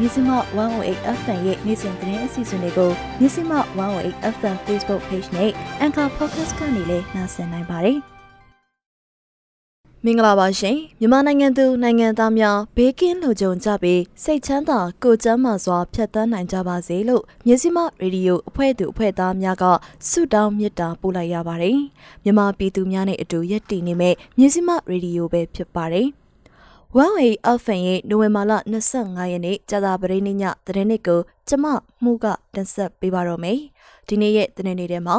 မြစီမ108 FM ရဲ့နေ့စဉ်သတင်းအစီအစဉ်တွေကိုမြစီမ108 FM Facebook Page နဲ့ Anchor Podcast ကနေလည်းနှာစင်နိုင်ပါတယ်။မင်္ဂလာပါရှင်မြန်မာနိုင်ငံသူနိုင်ငံသားများဘေးကင်းလုံခြုံကြပြီးစိတ်ချမ်းသာကိုယ်ကျန်းမာစွာဖြတ်သန်းနိုင်ကြပါစေလို့မြစီမရေဒီယိုအဖွဲ့သူအဖွဲ့သားများကဆုတောင်းမေတ္တာပို့လိုက်ရပါတယ်မြန်မာပြည်သူများနဲ့အတူရက်တည်နေမဲ့မြစီမရေဒီယိုပဲဖြစ်ပါတယ် One-way Alpha ရဲ့နိုဝင်ဘာလ25ရက်နေ့ကြာသပတေးနေ့ညသတင်းနစ်ကိုကျမမှုကတင်ဆက်ပေးပါတော့မယ်။ဒီနေ့ရဲ့သတင်းတွေထဲမှာ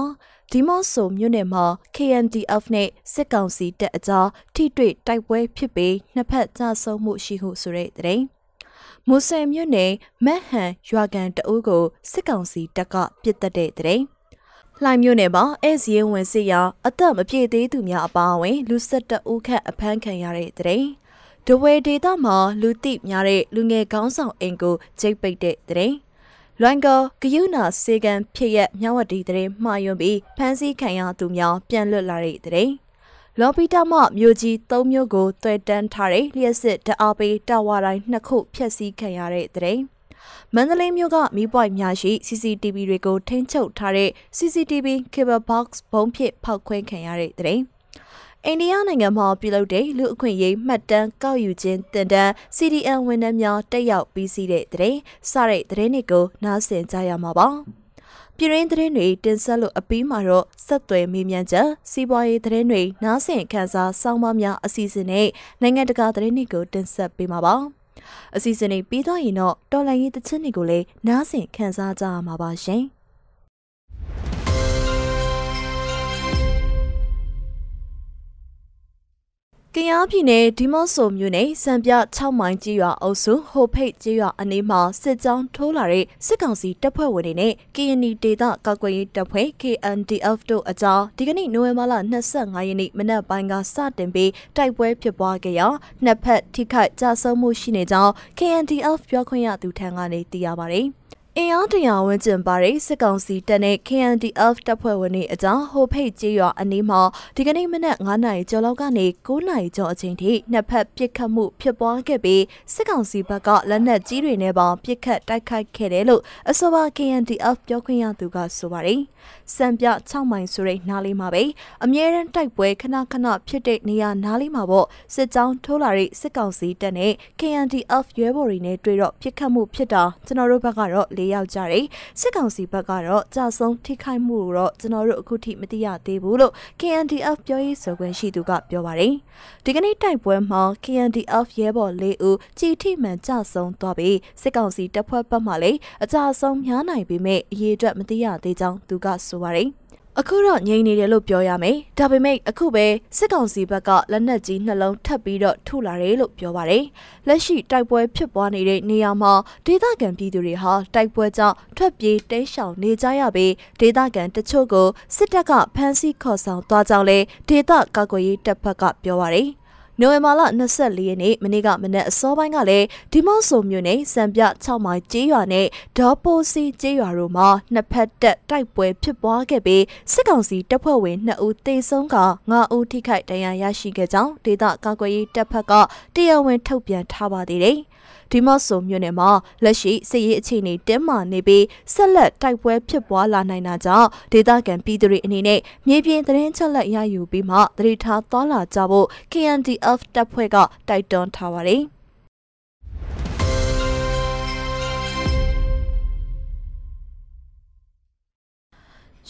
ဒီမော့ဆိုမြို့နယ်မှာ KNDF နဲ့စစ်ကောင်စီတပ်အကြားထိတွေ့တိုက်ပွဲဖြစ်ပြီးနှစ်ဖက်ကြဆုံမှုရှိဟုဆိုတဲ့သတင်း။မူဆယ်မြို့နယ်မက်ဟန်ရွာကန်တအုပ်ကိုစစ်ကောင်စီတပ်ကပစ်တက်တဲ့သတင်း။လှိုင်မြို့နယ်မှာအဲဇီယဝင်စစ်ရာအသက်မပြည့်သေးသူများအပါအဝင်လူ၁၁ဦးခန့်အဖမ်းခံရတဲ့တဲ့။ ဒဝဲဒေတာမှာလူသိများတဲ့လူငယ်ခေါင်းဆောင်အင်ကိုကျိတ်ပိတ်တဲ့တဲ့။လွိုင်ကောဂယုနာစေကံဖြစ်ရက်မြဝတီတဲ့မှာယွန်ပြီးဖမ်းဆီးခံရသူများပြန်လွတ်လာတဲ့တဲ့။လော်ပီတာမမြို့ကြီး၃မြို့ကိုတွဲတန်းထားတဲ့လျှက်စစ်တအားပေးတာဝါတိုင်းနှစ်ခုဖျက်ဆီးခံရတဲ့တဲ့။မန္တလေးမြို့ကမီးပွိုင်များရှိ CCTV တွေကိုထိန်းချုပ်ထားတဲ့ CCTV cable box ဘုံဖြစ်ဖောက်ခွဲခံရတဲ့တဲ့။ အိန္ဒိယနိုင်ငံမှာပြုလုပ်တဲ့လူအခွင့်အရေးမှတ်တမ်းကောက်ယူခြင်းတင်ဒန်း CDN ဝန်ထမ်းများတက်ရောက်ပြီးစီးတဲ့တဲ့စတဲ့တဲ့တွေကိုနားဆင်ကြရမှာပါပြည်ရင်းသတင်းတွေတင်ဆက်လို့အပြီးမှာတော့ဆက်သွယ်မေးမြန်းချက်စီးပွားရေးသတင်းတွေနားဆင်ခန်းစားစောင်းမများအစီအစဉ်နဲ့နိုင်ငံတကာသတင်းတွေကိုတင်ဆက်ပေးမှာပါအစီအစဉ်တွေပြီးတော့ရင်တော့တော်လိုင်းရေးတချင်းတွေကိုလည်းနားဆင်ခန်းစားကြရမှာပါရှင်။ ကရားပြည်နယ်ဒီမော့ဆိုမြို့နယ်စံပြ6မိုင်ကြီးရွာအုပ်စုဟိုဖိတ်ကြီးရွာအနီးမှာစစ်ကြောင်းထိုးလာတဲ့စစ်ကောင်စီတပ်ဖွဲ့ဝင်တွေနဲ့ KNI ဒေသကာကွယ်ရေးတပ်ဖွဲ့ KNDF တို့အကြားဒီကနေ့နိုဝင်ဘာလ25ရက်နေ့မနက်ပိုင်းကစတင်ပြီးတိုက်ပွဲဖြစ်ပွားခဲ့ရာနှစ်ဖက်ထိခိုက်ကြဆုံးမှုရှိနေကြောင်း KNDF ပြောခွင့်ရသူထံကနေသိရပါတယ်။ အင်အားတရာဝန်းကျင်ပါတဲ့စစ်ကောင်စီတပ်နဲ့ KNDF တပ်ဖွဲ့ဝင်တွေအကြောင်းဟိုဖိတ်ကျေးရွာအနီးမှာဒီကနေ့မနက်9နာရီကျော်လောက်ကနေ9နာရီကျော်အချိန်ထိနှစ်ဖက်ပစ်ခတ်မှုဖြစ်ပွားခဲ့ပြီးစစ်ကောင်စီဘက်ကလက်နက်ကြီးတွေနဲ့ပေါင်းပစ်ခတ်တိုက်ခိုက်ခဲ့တယ်လို့အဆိုပါ KNDF ပြောခွင့်ရသူကဆိုပါတယ်။စံပြ6မိုင်ဆိုတဲ့နားလေးမှာပဲအမြဲတမ်းတိုက်ပွဲခဏခဏဖြစ်တဲ့နေရာနားလေးမှာပေါ့စစ်ကြောင်းထိုးလာတဲ့စစ်ကောင်စီတပ်နဲ့ KNDF ရဲဘော်တွေနဲ့တွေ့တော့ပစ်ခတ်မှုဖြစ်တာကျွန်တော်တို့ဘက်ကတော့၄ယောက်ကြတယ်စစ်ကောင်စီဘက်ကတော့ကြာဆုံးထိခိုက်မှုတော့ကျွန်တော်တို့အခုထိမသိရသေးဘူးလို့ KNDF ပြောရေးဆိုခွင့်ရှိသူကပြောပါတယ်ဒီကနေ့တိုက်ပွဲမှာ KNDF ရဲဘော်၄ဦးကြီးထိမှန်ကြာဆုံးသွားပြီးစစ်ကောင်စီတပ်ဖွဲ့ဘက်မှလည်းအကြဆုံးများနိုင်ပေမဲ့အရေးအတွက်မသိရသေးကြောင်းသူကဆိုပါတယ် အခုတော့ငြိမ်နေတယ်လို့ပြောရမယ်။ဒါပေမဲ့အခုပဲစစ်ကောင်စီဘက်ကလက်နက်ကြီးနှလုံးထပ်ပြီးတော့ထုလာတယ်လို့ပြောပါတယ်။လက်ရှိတိုက်ပွဲဖြစ်ပွားနေတဲ့နေရာမှာဒေသခံပြည်သူတွေဟာတိုက်ပွဲကြောင့်ထွက်ပြေးတိမ်းရှောင်နေကြရပြီးဒေသခံတချို့ကိုစစ်တပ်ကဖမ်းဆီးခေါ်ဆောင်သွားကြောင်းလဲဒေသကာကွယ်ရေးတပ်ဖက်ကပြောပါတယ်။ နိုဝင်ဘာလ24ရက်နေ့မနေ့ကမနက်အစောပိုင်းကလည်းဒီမော့ဆိုမြို့နယ်စံပြ6မိုင်ကျေးရွာနဲ့ဒေါ်ပိုစီကျေးရွာတို့မှာနှစ်ဖက်တက်တိုက်ပွဲဖြစ်ပွားခဲ့ပြီးစစ်ကောင်စီတပ်ဖွဲ့ဝင်2ဦးသေဆုံးက9ဦးထိခိုက်ဒဏ်ရာရရှိခဲ့ကြောင်းဒေသကာကွယ်ရေးတပ်ဖက်ကတရားဝင်ထုတ်ပြန်ထားပါသေးတယ်။ ဒီမော့ဆိုမြို့နယ်မှာလက်ရှိစစ်ရေးအခြေအနေတင်းမာနေပြီးဆက်လက်တိုက်ပွဲဖြစ်ပွားလာနိုင်တာကြောင့်ဒေသခံပြည်သူတွေအနေနဲ့မြေပြင်သတင်းချက်လက်ရယူပြီးမှတတိထားသွားလာကြဖို့ KNDF တပ်ဖွဲ့ကတိုက်တွန်းထားပါတယ်။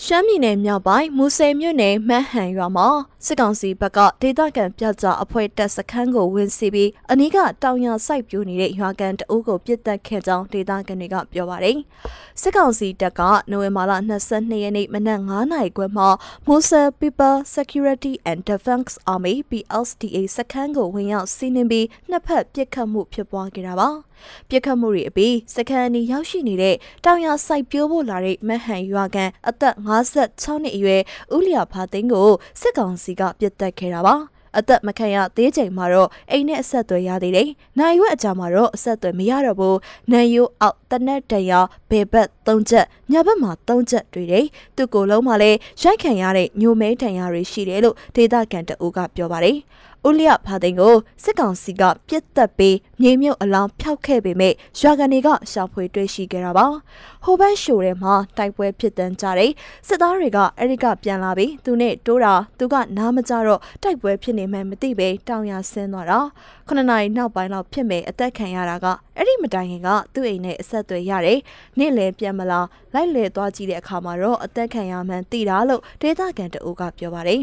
ရှမ်းပြည်နယ်မြောက်ပိုင်းမူဆယ်မြို့နယ်မတ်ဟန်ရွာမှာစစ်ကောင်စီဘက်ကဒေသခံပြကြအဖွဲ့တပ်စခန်းကိုဝင်စီပြီးအနီးကတောင်ရစိုက်ပြိုနေတဲ့ရွာကန်တအုပ်ကိုပြစ်တက်ခဲ့ကြောင်းဒေသခံတွေကပြောပါတယ်။စစ်ကောင်စီတပ်ကနိုဝင်ဘာလ22ရက်နေ့မနက်9နာရီခွဲမှာမူဆယ် People Security and Defense Army PLSDA စခန်းကိုဝင်ရောက်စီးနင်းပြီးနှစ်ဖက်ပစ်ခတ်မှုဖြစ်ပွားခဲ့တာပါ။ ပြစ်ခတ်မှုတွေအပြီးစကန်နီရောက်ရှိနေတဲ့တောင်ရစိုက်ပြိုးဖို့လာတဲ့မဟန်ရွာကန်အသက်56နှစ်အရွယ်ဦးလျာဖာသိန်းကိုစစ်ကောင်စီကပြစ်တက်ခဲ့တာပါအသက်မခံရသေးချိန်မှာတော့အိမ်နဲ့အဆက်အသွယ်ရသေးတယ်။နိုင်ရွက်အကြမှာတော့အဆက်အသွယ်မရတော့ဘူး။နန်ယိုအောက်တနက်တန်ရဘေဘက်3ချက်ညဘက်မှာ3ချက်တွေ့တယ်သူကိုယ်လုံးမှာလည်းရိုက်ခံရတဲ့ညိုမဲတန်ရာတွေရှိတယ်လို့ဒေသခံတအူးကပြောပါတယ် ဦးလျဖာသိန်းကိုစစ်ကောင်စီကပြစ်တက်ပြီးမြေမြုပ်အလောင်းဖျောက်ခဲ့ပေမဲ့ရွာကန်တွေကရှာဖွေတွေ့ရှိခဲ့တာပါဟိုဘက်ရှိုထဲမှာတိုက်ပွဲဖြစ်တန်းကြတဲ့စစ်သားတွေကအဲ့ဒီကပြန်လာပြီးသူနဲ့တိုးတာသူကနားမကြတော့တိုက်ပွဲဖြစ်နေမှမသိပဲတောင်ရဆင်းသွားတာခုနှစ်နာရီနောက်ပိုင်းလောက်ဖြစ်မဲ့အသက်ခံရတာကအဲ့ဒီမတိုင်ခင်ကသူ့အိမ်နဲ့အဆက်အသွယ်ရတယ်နေ့လယ်ပြန်မလာလိုက်လေသွားကြည့်တဲ့အခါမှာတော့အသက်ခံရမှန်းသိတာလို့ဒေသခံတအုပ်ကပြောပါတယ်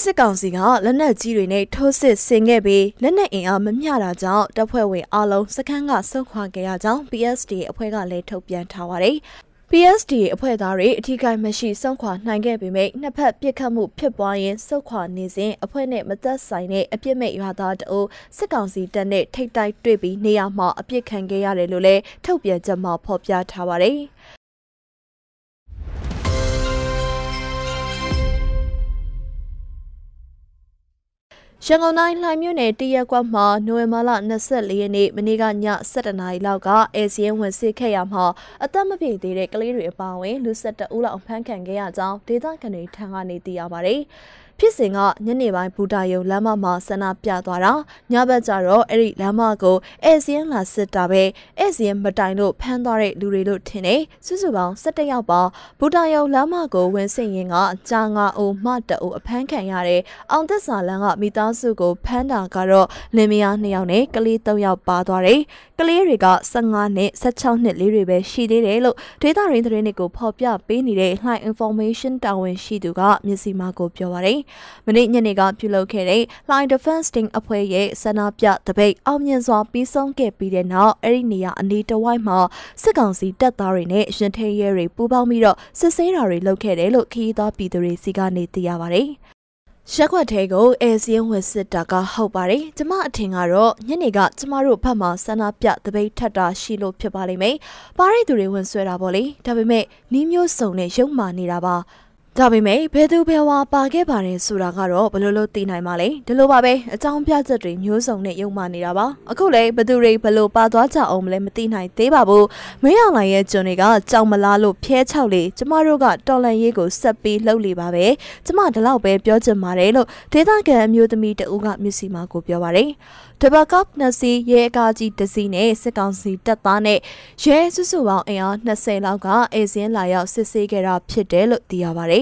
စစ်ကောင်စီကလက်နက်ကြီးတွေနဲ့ထိုးစစ်ဆင်ခဲ့ပြီးလက်နက်အင်အားမမျှတာကြောင့်တပ်ဖွဲ့ဝင်အလုံးစခန်းကဆုတ်ခွာခဲ့ရကြောင်း PSD အဖွဲ့ကလည်းထုတ်ပြန်ထားပါတယ်။ PSD အဖွဲ့သားတွေအထူးကိမရှိစုံခွာနိုင်ခဲ့ပေမဲ့နှစ်ဖက်ပြစ်ခတ်မှုဖြစ်ပွားရင်စုခွာနေစဉ်အဖွဲ့နဲ့မသက်ဆိုင်တဲ့အပြစ်မဲ့ရွာသားတအုပ်စစ်ကောင်စီတပ်နဲ့ထိတ်တိုက်တွေ့ပြီးနေရာမှာအပြစ်ခံခဲ့ရတယ်လို့လည်းထုတ်ပြန်ချက်မှာဖော်ပြထားပါတယ်။ ရန်ကုန်တိုင်းလှိုင်မြို့နယ်တရက်ကွက်မှာနိုဝင်ဘာလ24ရက်နေ့မနေ့ကည7:00နာရီလောက်ကအဲစီယန်ဝင်စစ်ခဲ့ရမှာအသက်မပြည့်သေးတဲ့ကလေးတွေအပါအဝင်လူ12ဦးလောက်ဖမ်းခံခဲ့ရကြောင်းဒေသခံတွေထံကနေသိရပါတယ်။ ဖြစ်စဉ်ကညနေပိုင်းဘူတာယုံလမ်းမမှာဆန္ဒပြသွားတာညဘက်ကျတော့အဲ့ဒီလမ်းမကိုအဲစင်းလာစစ်တာပဲအဲစင်းမတိုင်လို့ဖမ်းသွားတဲ့လူတွေလို့ထင်တယ်စုစုပေါင်း17ယောက်ပါဘူတာယုံလမ်းမကိုဝင်ဆင်ရင်ကကြာငါအိုမတအိုအဖမ်းခံရတဲ့အောင်သက်စာလန်းကမိသားစုကိုဖမ်းတာကတော့လင်မယား2ယောက်နဲ့ကလေး3ယောက်ပါသွားတယ်ကလေးတွေက15နှစ်16နှစ်လေးတွေပဲရှိသေးတယ်လို့ဒေတာရင်းသတင်းတွေကိုဖော်ပြပေးနေတဲ့ High Information တာဝန်ရှိသူကမျက်စိမှကိုပြောပါတယ်။မနေ့ညနေကပြုလုပ်ခဲ့တဲ့ Line Defense Team အဖွဲ့ရဲ့ဆန္ဒပြတပိတ်အောင်မြင်စွာပြီးဆုံးခဲ့ပြီးတဲ့နောက်အဲ့ဒီနေရာအနီးတစ်ဝိုက်မှာစစ်ကောင်စီတပ်သားတွေနဲ့ရင်ထဲရဲတွေပူးပေါင်းပြီးတော့စစ်ဆေးတာတွေလုပ်ခဲ့တယ်လို့ခရီးသွားပြည်သူတွေစီကနေသိရပါတယ်။ရက်ွက်ထဲကိုအဲစင်းဝစ်စစ်တာကဟုတ်ပါတယ်ကျမအထင်ကတော့ညနေကကျမတို့ဘက်မှာဆန္ဒပြတပိတ်ထက်တာရှိလို့ဖြစ်ပါလိမ့်မယ်ပါရိတ်သူတွေဝင်ဆွဲတာပေါ့လေဒါပေမဲ့နီးမျိုးစုံနဲ့ရုံမာနေတာပါ ဒါပေမဲ့ဘယ်သူဘယ်ဝါပါခဲ့ပါတယ်ဆိုတာကတော့ဘလို့လို့သိနိုင်ပါလဲဒီလိုပါပဲအကြောင်းပြချက်တွေမျိုးစုံနဲ့ယုံမှနေတာပါအခုလေဘသူတွေဘလို့ပါသွားကြအောင်မလဲမသိနိုင်သေးပါဘူးမင်းအောင်လိုင်ရဲ့ကျွန်တွေကကြောင်မလားလို့ဖျဲချောက်လေကျမတို့ကတော်လန်ရေးကိုဆက်ပြီးလှုပ်လေပါပဲကျမဒီလောက်ပဲပြောချင်ပါတယ်လို့ဒေသခံအမျိုးသမီးတဦးကမြစီမာကိုပြောပါတယ်တဘကော့နှစ်စီရဲအကားကြီးတစ်စီးနဲ့စစ်ကောင်စီတပ်သားနဲ့ရဲစုစုပေါင်းအင်အား20လောက်ကအေစင်းလာရောက်စစ်ဆေးခဲ့တာဖြစ်တယ်လို့သိရပါတယ်။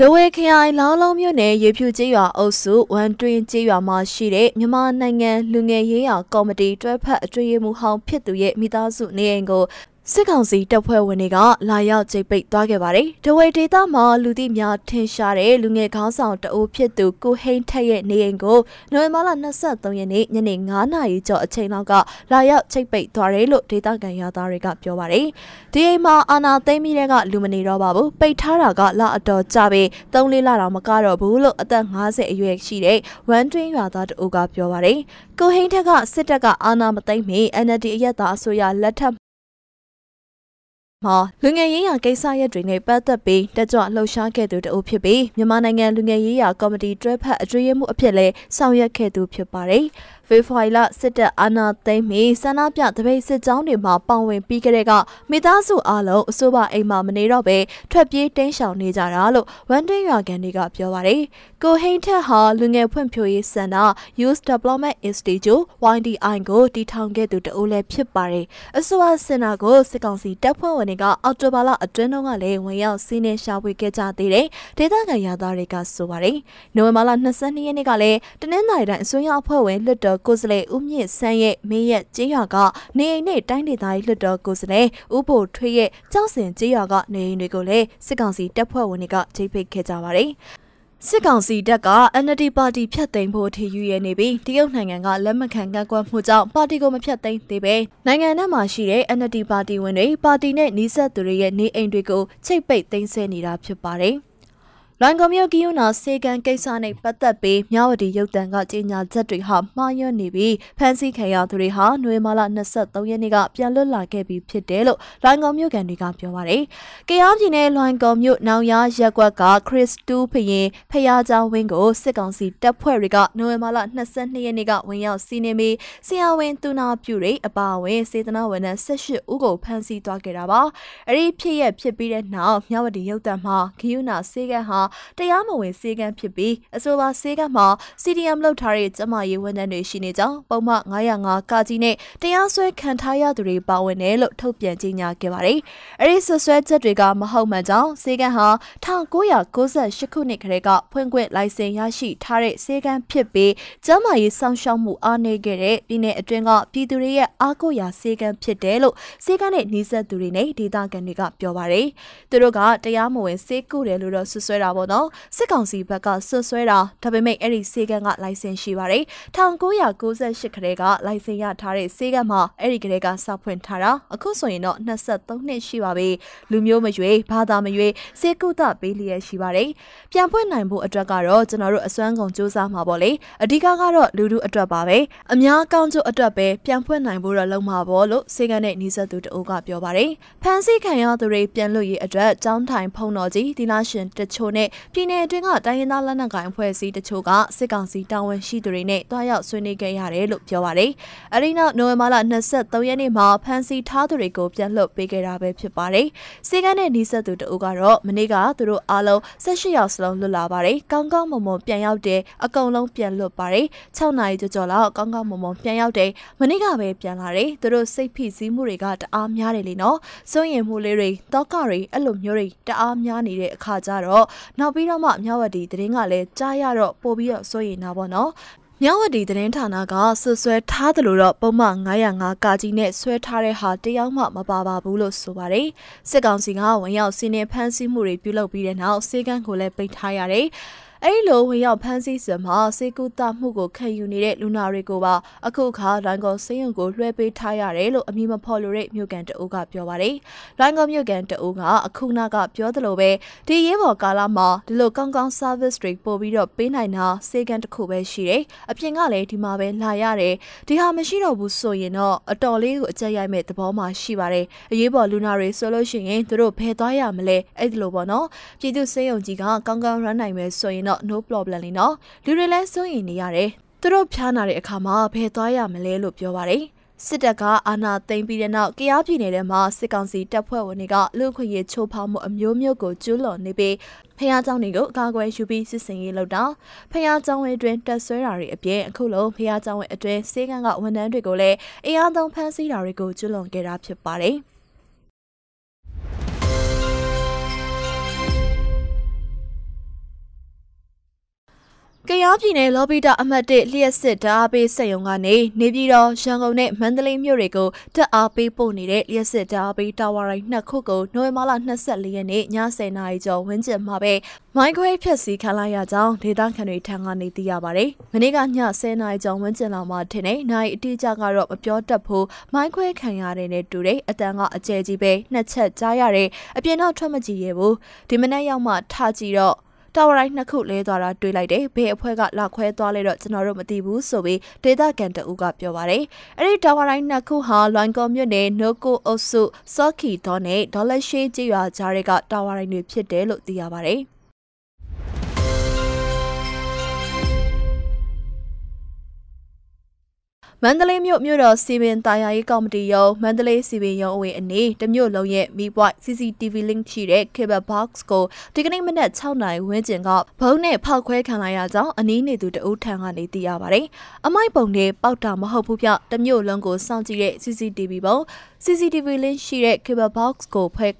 ဒဝဲခရိုင်လောင်းလုံးမြို့နယ်ရေဖြူကျေးရွာအုပ်စုဝန်တွင်ကျေးရွာမှာရှိတဲ့မြန်မာနိုင်ငံလူငယ်ရေးရာကော်မတီတွဲဖက်အထွေအမှုဟောင်းဖြစ်သူရဲ့မိသားစုနေအိမ်ကို စစ်ကောင်စီတပ်ဖွဲ့ဝင်တွေကလာရောက်ကြိတ်ပိတ်သွားခဲ့ပါတယ်။ဒဝေဒေတာမှာလူသိများထင်ရှားတဲ့လူငယ်ခေါင်းဆောင်တအိုးဖြစ်သူကိုဟိန်းထက်ရဲ့နေအိမ်ကိုနိုဝင်ဘာလ23ရက်နေ့ညနေ9နာရီကျော်အချိန်လောက်ကလာရောက်ကြိတ်ပိတ်သွားတယ်လို့ဒေတာကန်ရသားတွေကပြောပါတယ်။ဒီအိမ်မှာအာနာသိမ့်မိတဲ့ကလူမနေတော့ပါဘူး။ပိတ်ထားတာကလအတော်ကြပြီး3လေးလတော့မကတော့ဘူးလို့အသက်50အရွယ်ရှိတဲ့ဝမ်တွင်းရွာသားတအိုးကပြောပါတယ်။ကိုဟိန်းထက်ကစစ်တပ်ကအာနာမသိမ့်မီ NLD အရက်သားအစိုးရလက်ထက် မှာလူငယ်ရေးရာကိစ္စရပ်တွေနဲ့ပတ်သက်ပြီးတက်ကြွလှုပ်ရှားခဲ့သူတအုပ်ဖြစ်ပြီးမြန်မာနိုင်ငံလူငယ်ရေးရာကော်မတီတွဲဖက်အကြွေးမှုအဖြစ်လဲဆောင်ရွက်ခဲ့သူဖြစ်ပါတယ်။ ဖေဖော်ဝါရီလစစ်တပ်အာဏာသိမ်းပြီးဆန္ဒပြတပိတ်စစ်ကြောင်းတွေမှာပါဝင်ပြီးကြတဲ့ကမိသားစုအလုံးအဆိုပါအိမ်မှာမနေတော့ပဲထွက်ပြေးတင်းရှောင်နေကြတာလို့ဝန်တင်းရွာကန်တွေကပြောပါတယ်။ကိုဟိန်ထက်ဟာလူငယ်ဖွံ့ဖြိုးရေးစင်တာ Youth Development Institute YDI ကိုတည်ထောင်ခဲ့သူတဦးလည်းဖြစ်ပါတယ်။အဆိုပါစင်တာကိုစစ်ကောင်စီတပ်ဖွဲ့ဝင်တွေကအော်တိုဘာလအတွင်းတုန်းကလည်းဝင်ရောက်စီးနှင်းရှာဖွေခဲ့ကြသေးတယ်။ဒေသခံရသားတွေကဆိုပါတယ်။နိုဝင်ဘာလ22ရက်နေ့ကလည်းတနင်္လာရီတိုင်းအစိုးရအဖွဲ့ဝင်လွှတ်တော်ကိုယ်စားလှယ်ဦးမြင့်ဆန်းရဲ့မင်းရဲ့ကျေးရွာကနေအိမ်နဲ့တိုင်းဒေသကြီးလွှတ်တော်ကိုယ်စားလှယ်ဦးဖို့ထွေးရဲ့ကြောက်စင်ကျေးရွာကနေအိမ်တွေကိုလည်းစစ်ကောင်စီတပ်ဖွဲ့ဝင်တွေကချိတ်ပိတ်ခဲ့ကြပါတယ်စစ်ကောင်စီတပ်က NLD ပါတီဖြတ်သိမ်းဖို့ထီယူရနေပြီးတရုတ်နိုင်ငံကလက်မခံကန့်ကွက်မှုကြောင့်ပါတီကိုမဖြတ်သိမ်းသေးပဲနိုင်ငံထဲမှာရှိတဲ့ NLD ပါတီဝင်တွေပါတီနဲ့နှီးဆက်သူတွေရဲ့နေအိမ်တွေကိုချိတ်ပိတ်သိမ်းဆည်းနေတာဖြစ်ပါတယ်။ လွန်ကုန်မြို့ကီယုနာစေကန်ကိစ္စနဲ့ပတ်သက်ပြီးမြဝတီရုပ်တံကကြေညာချက်တွေဟာမှားယွင်းနေပြီးဖမ်းဆီးခံရသူတွေဟာနွေမာလ23ရက်နေ့ကပြန်လွတ်လာခဲ့ပြီးဖြစ်တယ်လို့လွန်ကုန်မြို့ကန်တွေကပြောပါတယ်။ကယားပြည်နယ်လွန်ကုန်မြို့နောင်ရရက်ကွက်ကခရစ်စတူဖရင်ဖျားเจ้าဝင်းကိုစစ်ကောင်စီတပ်ဖွဲ့တွေကနွေမာလ22ရက်နေ့ကဝင်ရောက်စီးနင်းပြီးဆီယာဝင်သူနာပြုတွေအပါအဝင်စေတနာဝန်ထမ်း18ဦးကိုဖမ်းဆီးသွားခဲ့တာပါ။အဲဒီဖြစ်ရဖြစ်ပြီးတဲ့နောက်မြဝတီရုပ်တံမှာကီယုနာစေကန်ဟာ တရားမဝင်စေကမ်းဖြစ်ပြီးအဆိုပါစေကမ်းမှာ CDM လောက်ထားတဲ့ကျမရေးဝန်ထမ်းတွေရှိနေကြောင်းပုံမှန်905ကကြီးနဲ့တရားစွဲခံထားရသူတွေပါဝင်တယ်လို့ထုတ်ပြန်ကြေညာခဲ့ပါတယ်။အဲဒီဆွဆွဲချက်တွေကမဟုတ်မှန်ကြောင်းစေကမ်းဟာ1998ခုနှစ်ကလေးကဖွင့်ခွင့်လိုင်စင်ရရှိထားတဲ့စေကမ်းဖြစ်ပြီးကျမရေးစောင့်ရှောက်မှုအားနည်းခဲ့တဲ့ပြည်내အတွင်းကပြည်သူတွေရဲ့အားကိုးရာစေကမ်းဖြစ်တယ်လို့စေကမ်းနဲ့နှီးဆက်သူတွေနဲ့ဒေသခံတွေကပြောပါတယ်။သူတို့ကတရားမဝင်စေကူတယ်လို့တော့ဆွဆွဲတာပေါ့နော်စစ်ကောင်စီဘက်ကဆွဆွဲတာဒါပေမဲ့အဲ့ဒီစေကန်းကလိုင်စင်ရှိပါတယ်1998ခရဲကလိုင်စင်ရထားတဲ့စေကန်းမှာအဲ့ဒီကလေးကစဖွင့်ထားတာအခုဆိုရင်တော့23နှစ်ရှိပါပြီလူမျိုးမရွေးဘာသာမရွေးစေကုသပေးလျက်ရှိပါတယ်ပြန်ဖွင့်နိုင်ဖို့အတွက်ကတော့ကျွန်တော်တို့အစွမ်းကုန်စူးစမ်းမှာပေါ့လေအဓိကကတော့လူလူအတွက်ပါပဲအများကောင်းကျိုးအတွက်ပဲပြန်ဖွင့်နိုင်ဖို့တော့လုံမှာပေါ့လို့စေကန်းနဲ့နီးစပ်သူတအုပ်ကပြောပါတယ်ဖန်စီခံရသူတွေပြန်လွတ်ရေးအတွက်ចောင်းထိုင်ဖုံတော်ကြီးဒီလာရှင်တချို့နဲ့ပြည်내အတွင်းကတိုင်းရင်းသားလက်နက်ကိုင်အဖွဲ့အစည်းတချို့ကစစ်ကောင်စီတာဝန်ရှိသူတွေနဲ့တွားရောက်ဆွေးနွေးခဲ့ရတယ်လို့ပြောပါတယ်။အဲဒီနောက်နိုဝင်ဘာလ23ရက်နေ့မှာဖမ်းဆီးထားသူတွေကိုပြန်လွှတ်ပေးခဲ့တာပဲဖြစ်ပါတယ်။စေကန်းနဲ့နှီးဆက်သူတအုပ်ကတော့မနေ့ကသူတို့အားလုံး18ယောက်စလုံးလွတ်လာပါတယ်။ကောင်းကောင်းမွန်မွန်ပြန်ရောက်တယ်အကုန်လုံးပြန်လွတ်ပါတယ်။6နာရီကျော်ကျော်လောက်ကောင်းကောင်းမွန်မွန်ပြန်ရောက်တယ်မနေ့ကပဲပြန်လာတယ်။သူတို့စိတ်ဖိစီးမှုတွေကတအားများတယ်လေနော်။စိုးရင်မှုလေးတွေတောကတွေအဲ့လိုမျိုးတွေတအားများနေတဲ့အခါကျတော့နောက်ပြီးတော့မှမြဝတီသတင်းကလည်းကြားရတော့ပို့ပြီးတော့စိုးရိမ်တာပေါ့နော်မြဝတီသတင်းဌာနကဆွဆွဲထားတယ်လို့တော့ပုံမှန်905ကကြီးနဲ့ဆွဲထားတဲ့ဟာတယောက်မှမပါပါဘူးလို့ဆိုပါတယ်စစ်ကောင်စီကဝင်ရောက်စီးနှင်းဖမ်းဆီးမှုတွေပြုလုပ်ပြီးတဲ့နောက်စေကန်းကိုလည်းပိတ်ထားရတယ် အဲ့လိုဝင်ရောက်ဖမ်းဆီးစမှာစေကူတာမှုကိုခံယူနေတဲ့လူနာတွေကိုပါအခုခါလိုင်းကောစေယုံကိုလွှဲပေးထားရတယ်လို့အမည်မဖော်လို့တဲ့မြို့ကန်တအုပ်ကပြောပါတယ်။လိုင်းကောမြို့ကန်တအုပ်ကအခုနာကပြောသလိုပဲဒီရေးပေါ်ကာလမှာဒီလိုကောင်းကောင်း service တွေပို့ပြီးတော့ပေးနိုင်တာစေကန်တစ်ခုပဲရှိတယ်။အပြင်ကလည်းဒီမှာပဲလာရတယ်။ဒီဟာမရှိတော့ဘူးဆိုရင်တော့အတော်လေးကိုအကြက်ရိုက်မဲ့သဘောမှရှိပါတယ်။အရေးပေါ်လူနာတွေဆိုလို့ရှိရင်တို့ဘယ်သွားရမလဲအဲ့ဒီလိုပေါ့နော်။ပြည်သူစေယုံကြီးကကောင်းကောင်း run နိုင်မယ်ဆိုရင်တော့ no problem လေနော်လူတွေလည်းစိုးရိမ်နေရတယ်သူတို့ဖျားနာတဲ့အခါမှာဘယ်သွားရမလဲလို့ပြောပါတယ်စစ်တပ်ကအာဏာသိမ်းပြီးတဲ့နောက်ကရားပြည်နယ်ထဲမှာစစ်ကောင်စီတပ်ဖွဲ့ဝင်တွေကလူခွင့်ရေးချိုးဖောက်မှုအမျိုးမျိုးကိုကျူးလွန်နေပြီးဖျားเจ้าတွေကိုအကာအကွယ်ယူပြီးစစ်စင်ရေးလုပ်တာဖျားเจ้าဝင်အတွင်းတက်ဆွဲတာတွေအပြင်အခုလုံးဖျားเจ้าဝင်အတွင်းစေကန်းကဝန်ထမ်းတွေကိုလည်းအင်အားသုံးဖမ်းဆီးတာတွေကိုကျူးလွန်ခဲ့တာဖြစ်ပါတယ်။ ကယားပြည်နယ်လော်ဘီတာအမှတ်1လျှက်စစ်ဓာတ်အားပေးစက်ရုံကနေနေပြည်တော်ရန်ကုန်နဲ့မန္တလေးမြို့တွေကိုဓာတ်အားပေးပို့နေတဲ့လျှက်စစ်ဓာတ်အားပေးတာဝါရိုင်းနှစ်ခုကိုနိုဝင်ဘာလ24ရက်နေ့ည10:00နာရီကျော်ဝန်းကျင်မှာပဲမိုင်းခွဲဖြက်စီခံလိုက်ရကြောင်းဒေသခံတွေထံကနေသိရပါတယ်။မနေ့ကည10:00နာရီကျော်ဝန်းကျင်လောက်မှာထင်တဲ့နိုင်အတိအကျကတော့မပြောတတ်ဘူးမိုင်းခွဲခံရတဲ့နဲ့တူတဲ့အတန်ကအကျဲကြီးပဲနှစ်ချက်ကြားရတဲ့အပြင်တော့ထွက်မကြည့်ရဘူး။ဒီမနေ့ရောက်မှထကြည့်တော့ တာဝရိုင်းနှစ်ခုလဲသွားတာတွေ့လိုက်တယ်။ဘယ်အဖွဲ့ကလာခွဲသွားလဲတော့ကျွန်တော်တို့မသိဘူးဆိုပြီးဒေတာကန်တူကပြောပါတယ်။အဲ့ဒီတာဝရိုင်းနှစ်ခုဟာလွိုင်ကော်မြို့နယ်နိုကိုအုပ်စုစော့ခီဒေါ်နဲ့ဒေါ်လက်ရှိကြေးရွာကြားတွေကတာဝရိုင်းတွေဖြစ်တယ်လို့သိရပါတယ်။ မန္တလေးမြို့မြို့တော်စီပင်တာယာရေးကော်မတီရုံးမန္တလေးစီပင်ရုံးအဝင်အနေတမြို့လုံးရဲ့မိပွိုက် CCTV link ရှိတဲ့ cable box ကိုဒီကနေ့မနက်6နာရီဝန်းကျင်ကဘုံနဲ့ဖောက်ခွဲခံလိုက်ရကြောင်းအနည်းနေသူတအုပ်ထံကနေသိရပါတယ်။အမိုက်ပုံနဲ့ပေါက်တာမဟုတ်ဘူးပြတမြို့လုံးကိုစောင့်ကြည့်တဲ့ CCTV ပုံ CCTV link ရှိတဲ့ cable box ကိုဖက်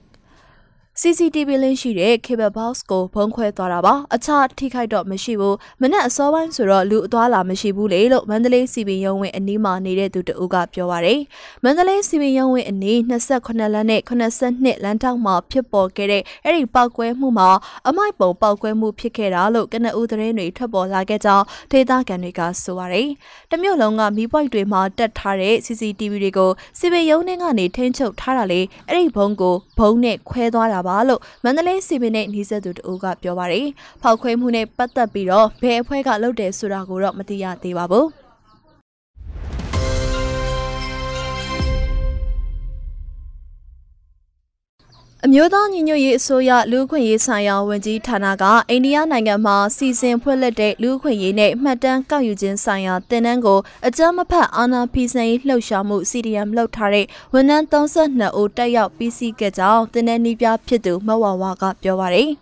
CCTV လင်းရှိတဲ့ cable box ကိုဖုံးခွဲသွားတာပါအခြားထိခိုက်တော့မရှိဘူးမနက်အစောပိုင်းဆိုတော့လူအသွားလာမရှိဘူးလေလို့မန္တလေးစီပင်ရုံးဝင်အနီးမှာနေတဲ့သူတဦးကပြောပါရယ်မန္တလေးစီပင်ရုံးဝင်အနီး28လမ်းနဲ့82လမ်းတောက်မှာဖြစ်ပေါ်ခဲ့တဲ့အဲ့ဒီပောက်ကွဲမှုမှာအမိုက်ပုံပောက်ကွဲမှုဖြစ်ခဲ့တာလို့ကနအူသတင်းတွေထွက်ပေါ်လာခဲ့ကြောင်းဒေသခံတွေကဆိုပါရယ်တမျိုးလုံးကမီးပွိုက်တွေမှာတက်ထားတဲ့ CCTV တွေကိုစီပင်ရုံးထဲကနေထိန်းချုပ်ထားတာလေအဲ့ဒီဘုံကိုဘုံနဲ့ခွဲသွားတာပါပါလို့မန္တလေးစီမင်းနဲ့နှီးဆက်သူတဦးကပြောပါတယ်။ဖောက်ခွဲမှုနဲ့ပတ်သက်ပြီးတော့ဘယ်အဖွဲ့ကလုပ်တယ်ဆိုတာကိုတော့မသိရသေးပါဘူး။ အမျိုးသားညီညွတ်ရေးအစိုးရလူ့အခွင့်ရေးဆိုင်ရာဝန်ကြီးဌာနကအိန္ဒိယနိုင်ငံမှာစီစဉ်ဖွင့်လှစ်တဲ့လူ့အခွင့်ရေးနဲ့မှတ်တမ်းကောက်ယူခြင်းဆိုင်ရာတင်နန်းကိုအကြမ်းမဖက်အာဏာဖီဆန်ရေးလှုပ်ရှားမှု CDM လှုပ်ထားတဲ့ဝန်ထမ်း32ဦးတက်ရောက်ပြီးစီးခဲ့ကြောင်းတင်နန်းနီးပြဖြစ်သူမဝဝကပြောပါရယ်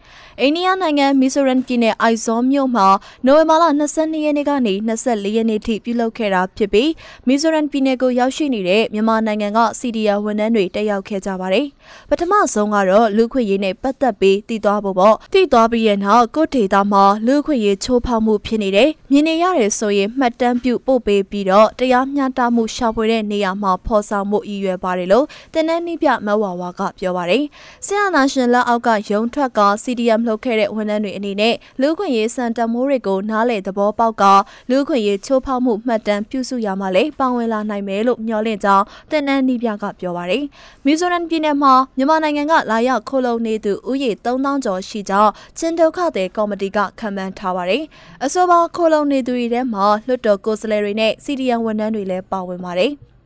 အိန္ဒိယနိုင်ငံမီဇိုရမ်ပြည်နယ်အိုက်ဇောမြို့မှာနိုဝင်ဘာလ22ရက်နေ့ကနေ24ရက်နေ့ထိပြုလုပ်ခဲ့တာဖြစ်ပြီးမီဇိုရမ်ပြည်နယ်ကိုရောက်ရှိနေတဲ့မြန်မာနိုင်ငံက CDM ဝန်ထမ်းတွေတက်ရောက်ခဲ့ကြပါတယ်ပထမဆုံးကတော့လူခွေရေးနဲ့ပတ်သက်ပြီးတည်သွားဖို့ပေါ့တည်သွားပြီးရဲ့နောက်ကိုဒေတာမှာလူခွေရေးချိုးဖောက်မှုဖြစ်နေတယ်မြင်နေရတယ်ဆိုရင်မှတ်တမ်းပြုပို့ပေးပြီးတော့တရားမျှတမှုရှာဖွေတဲ့နေရာမှာဖော်ဆောင်မှုအည်ရွယ်ပါတယ်လို့တင်းနှင်းပြမဝဝကပြောပါတယ်ဆရာနာရှင်လက်အောက်ကရုံထွက်က CDM လှုပ်ခဲ့တဲ့ဝန်ထမ်းတွေအနေနဲ့လူခွေရေးစံတမိုးတွေကိုနားလေသဘောပေါက်ကလူခွေရေးချိုးဖောက်မှုမှတ်တမ်းပြုစုရမှလည်းပါဝင်လာနိုင်မယ်လို့မျှော်လင့်ကြောင်းတင်းနှင်းပြကပြောပါတယ်မီဇိုရမ်ပြည်နယ်မှာမြန်မာနိုင်ငံကလာရောက်ခိုးလုံနေသူဥယေ3000ကျော်ရှိကြောင်းချင်းဒုက္ခတဲ့ကော်မတီကခံမှန်းထားပါတယ်။အဆိုပါခိုးလုံနေသူတွေထဲမှာလွှတ်တော်ကိုယ်စားလှယ်တွေနဲ့စီဒီအန်ဝန်ထမ်းတွေလည်းပါဝင်ပါတယ်။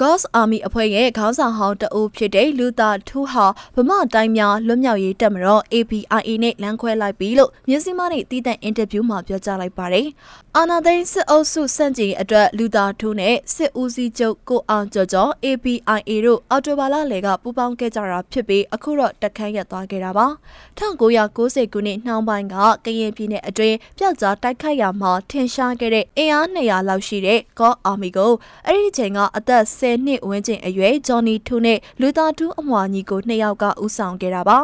Ghost Army အဖွဲ့ရဲ့ခေါင်းဆောင်ဟောင်းတအုပ်ဖြစ်တဲ့လူသာထူးဟာဗမာတိုင်းများလွတ်မြောက်ရေးတပ်မတော် APIA နဲ့လမ်းခွဲလိုက်ပြီလို့မြစည်းမနဲ့တည်တဲ့အင်တာဗျူးမှာပြောကြားလိုက်ပါတယ်။ အာနာသိန်းစစ်အုပ်စုစန့်ကျင်အတွက်လူသာထူးနဲ့စစ်ဦးစီးချုပ်ကိုအောင်ကျော်ကျော် APIA တို့အော်တိုဘာလလယ်ကပူးပေါင်းခဲ့ကြတာဖြစ်ပြီးအခုတော့တက်ခန်းရက်သွားခဲ့တာပါ။1990ခုနှစ်နှောင်းပိုင်းကကရင်ပြည်နယ်အတွင်းပျောက်ကြားတိုက်ခိုက်ရာမှာထင်ရှားခဲ့တဲ့အင်အား200လောက်ရှိတဲ့ God Army ကိုအဲ့ဒီချိန်ကအသက်10နှစ်ဝန်းကျင်အရွယ်ဂျော်နီထူနဲ့လူသားတူအမွာညီကိုနှစ်ယောက်ကဦးဆောင်ခဲ့တာပါ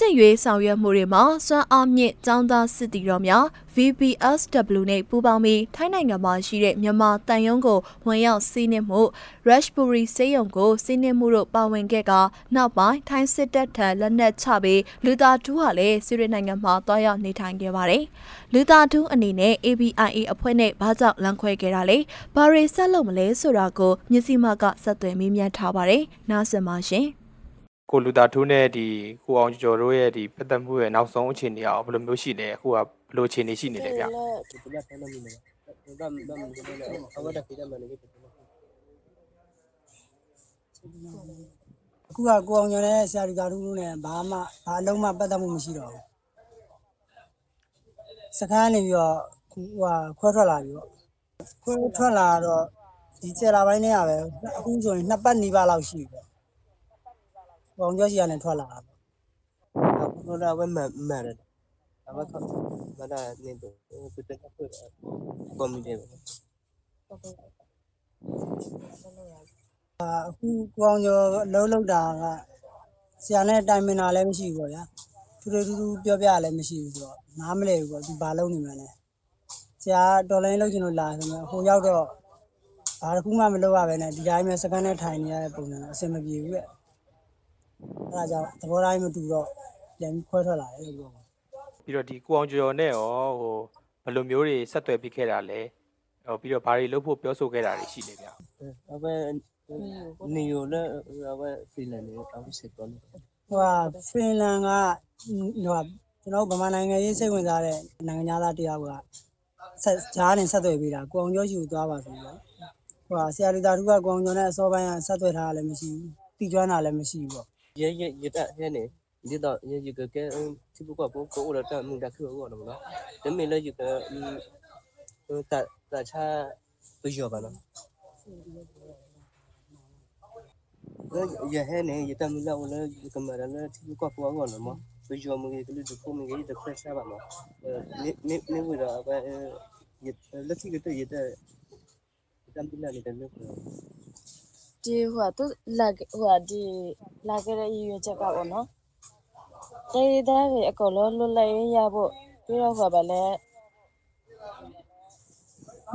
စစ်ရွေးဆောင်ရွက်မှုတွေမှာစွမ်းအားမြင့်ចောင်းသားစစ်တီတော်များ VPSW နဲ့ပူးပေါင်းပြီးထိုင်းနိုင်ငံမှာရှိတဲ့မြန်မာတန်ယုံကိုဝင်ရောက်စီးနင်းမှု Rashbury စေယုံကိုစီးနင်းမှုတို့ပါဝင်ခဲ့ကနောက်ပိုင်းထိုင်းစစ်တပ်ထံလက်နက်ချပြီးလူသားတူဟာလည်းစီရီနိုင်ငံမှာတွားရောက်နေထိုင်ခဲ့ပါတယ်။လူသားတူအနေနဲ့ ABIA အဖွဲ့နဲ့ဘာကြောင့်လမ်းခွဲခဲ့တာလဲ။ဘာတွေဆက်လုပ်မလဲဆိုတာကိုမြစီမကဆက်သွယ်မေးမြန်းထားပါတယ်။နားဆင်ပါရှင်။ ကိုလူသားထိုးနဲ့ဒီကိုအောင်ကျော်တို့ရဲ့ဒီပတ်သက်မှုရဲ့နောက်ဆုံးအခြေအနေအောင်ဘယ်လိုမျိုးရှိလဲအခုကဘယ်လိုအခြေအနေရှိနေလဲဗျဒီကဖမ်းနေတယ်။ဒါမှမဟုတ်ဘူးလေ။အဝတ်တက်ကြတယ်မနေဘူး။အခုကကိုအောင်ကျော်နဲ့ဆရာဒီသာထူးတို့နဲ့ဘာမှဘာအလုံးမှပတ်သက်မှုမရှိတော့ဘူးစကန်းနေပြီးတော့ဟိုဟာခွဲထွက်လာပြီပေါ့ခွဲထွက်လာတော့ဒီကျေလာပိုင်းနဲ့ရပဲအခုဆိုရင်နှစ်ပတ်နီးပါးလောက်ရှိပြီ ပေါ့ကိုအောင်ကျော်ရှိရနဲ့ထွက်လာတာပေါ့ဘုရားဝဲမှန်မှန်တယ်။အဝတ်ကမဒါနေတော့ပြတက်ခွင့်ကော်မတီပဲအာအခုကိုအောင်ကျော်အလုံးလောက်တာကဆရာနဲ့တိုင်မင်တာလည်းမရှိဘူးပေါ့ဗျာထူးထူးထူးထူးပြောပြလည်းမရှိဘူးဆိုတော့နားမလဲဘူးပေါ့ဒီဘာလုံးနေမှန်းလဲဆရာတော်လိုင်းလောက်ချင်လို့လာဆိုမှဟိုရောက်တော့ဘာတစ်ခုမှမလုပ်ရပဲနဲ့ဒီတိုင်းပဲစကန်နဲ့ထိုင်နေရတဲ့ပုံစံတော့အဆင်မပြေဘူးရဲ့ အဲဒါကြောင့်သဘောတိုင်းမတူတော့ပြန်ပြီးခွဲထွက်လာတယ်လို့ပြောပါပြီးတော့ဒီကိုအောင်ကျော်နဲ့ရောဟိုဘယ်လိုမျိုးတွေဆက်သွယ်ပြီးခဲ့တာလဲဟိုပြီးတော့ဘာတွေလုပ်ဖို့ပြောဆိုခဲ့တာတွေရှိလဲဗျ။အဝဲနေရလဲအဝဲဖီလန်နေအဝဲစစ်ကောနေဟိုဟာဖင်လန်ကဟိုဟာကျွန်တော်ဗမာနိုင်ငံရေးစိတ်ဝင်စားတဲ့နိုင်ငံသားတယောက်ကဆက်ဂျားနဲ့ဆက်သွယ်ပေးတာကိုအောင်ကျော်ရှိကိုသွားပါဆိုတော့ဟိုဟာဆရာလူသားသူကကိုအောင်ကျော်နဲ့အစောပိုင်းကဆက်သွယ်ထားတာလည်းမရှိဘူးတီကျွမ်းတာလည်းမရှိဘူးပေါ့။ ရဲရဲရတဲ့ရဲနေဒီတော့ရဲရကကဲဒီဘကဘောကိုရတဲ့မှုတက်ခွေရောနော်။ဒါမေလည်းရကတတချာဘယ်ရောပါနော်။ရဟဲနေရတဲ့မှုလည်းလည်းကင်မရာလည်းဒီဘကဘောရောနော်။ဘယ်ရောမှုကြီးကလေးတို့ကိုမကြီးတဲ့ဖက်ရှာပါနော်။နေနေနေဝရပဲ ဒီဟိုကသူလာဟိုကဒီလာခဲ့တဲ့ရည်ရွယ်ချက်ကပေါ့နော်တေးသားတွေအကုန်လုံးလွတ်လပ်ရေးရဖို့ပြီးတော့ဟိုကဗလဲ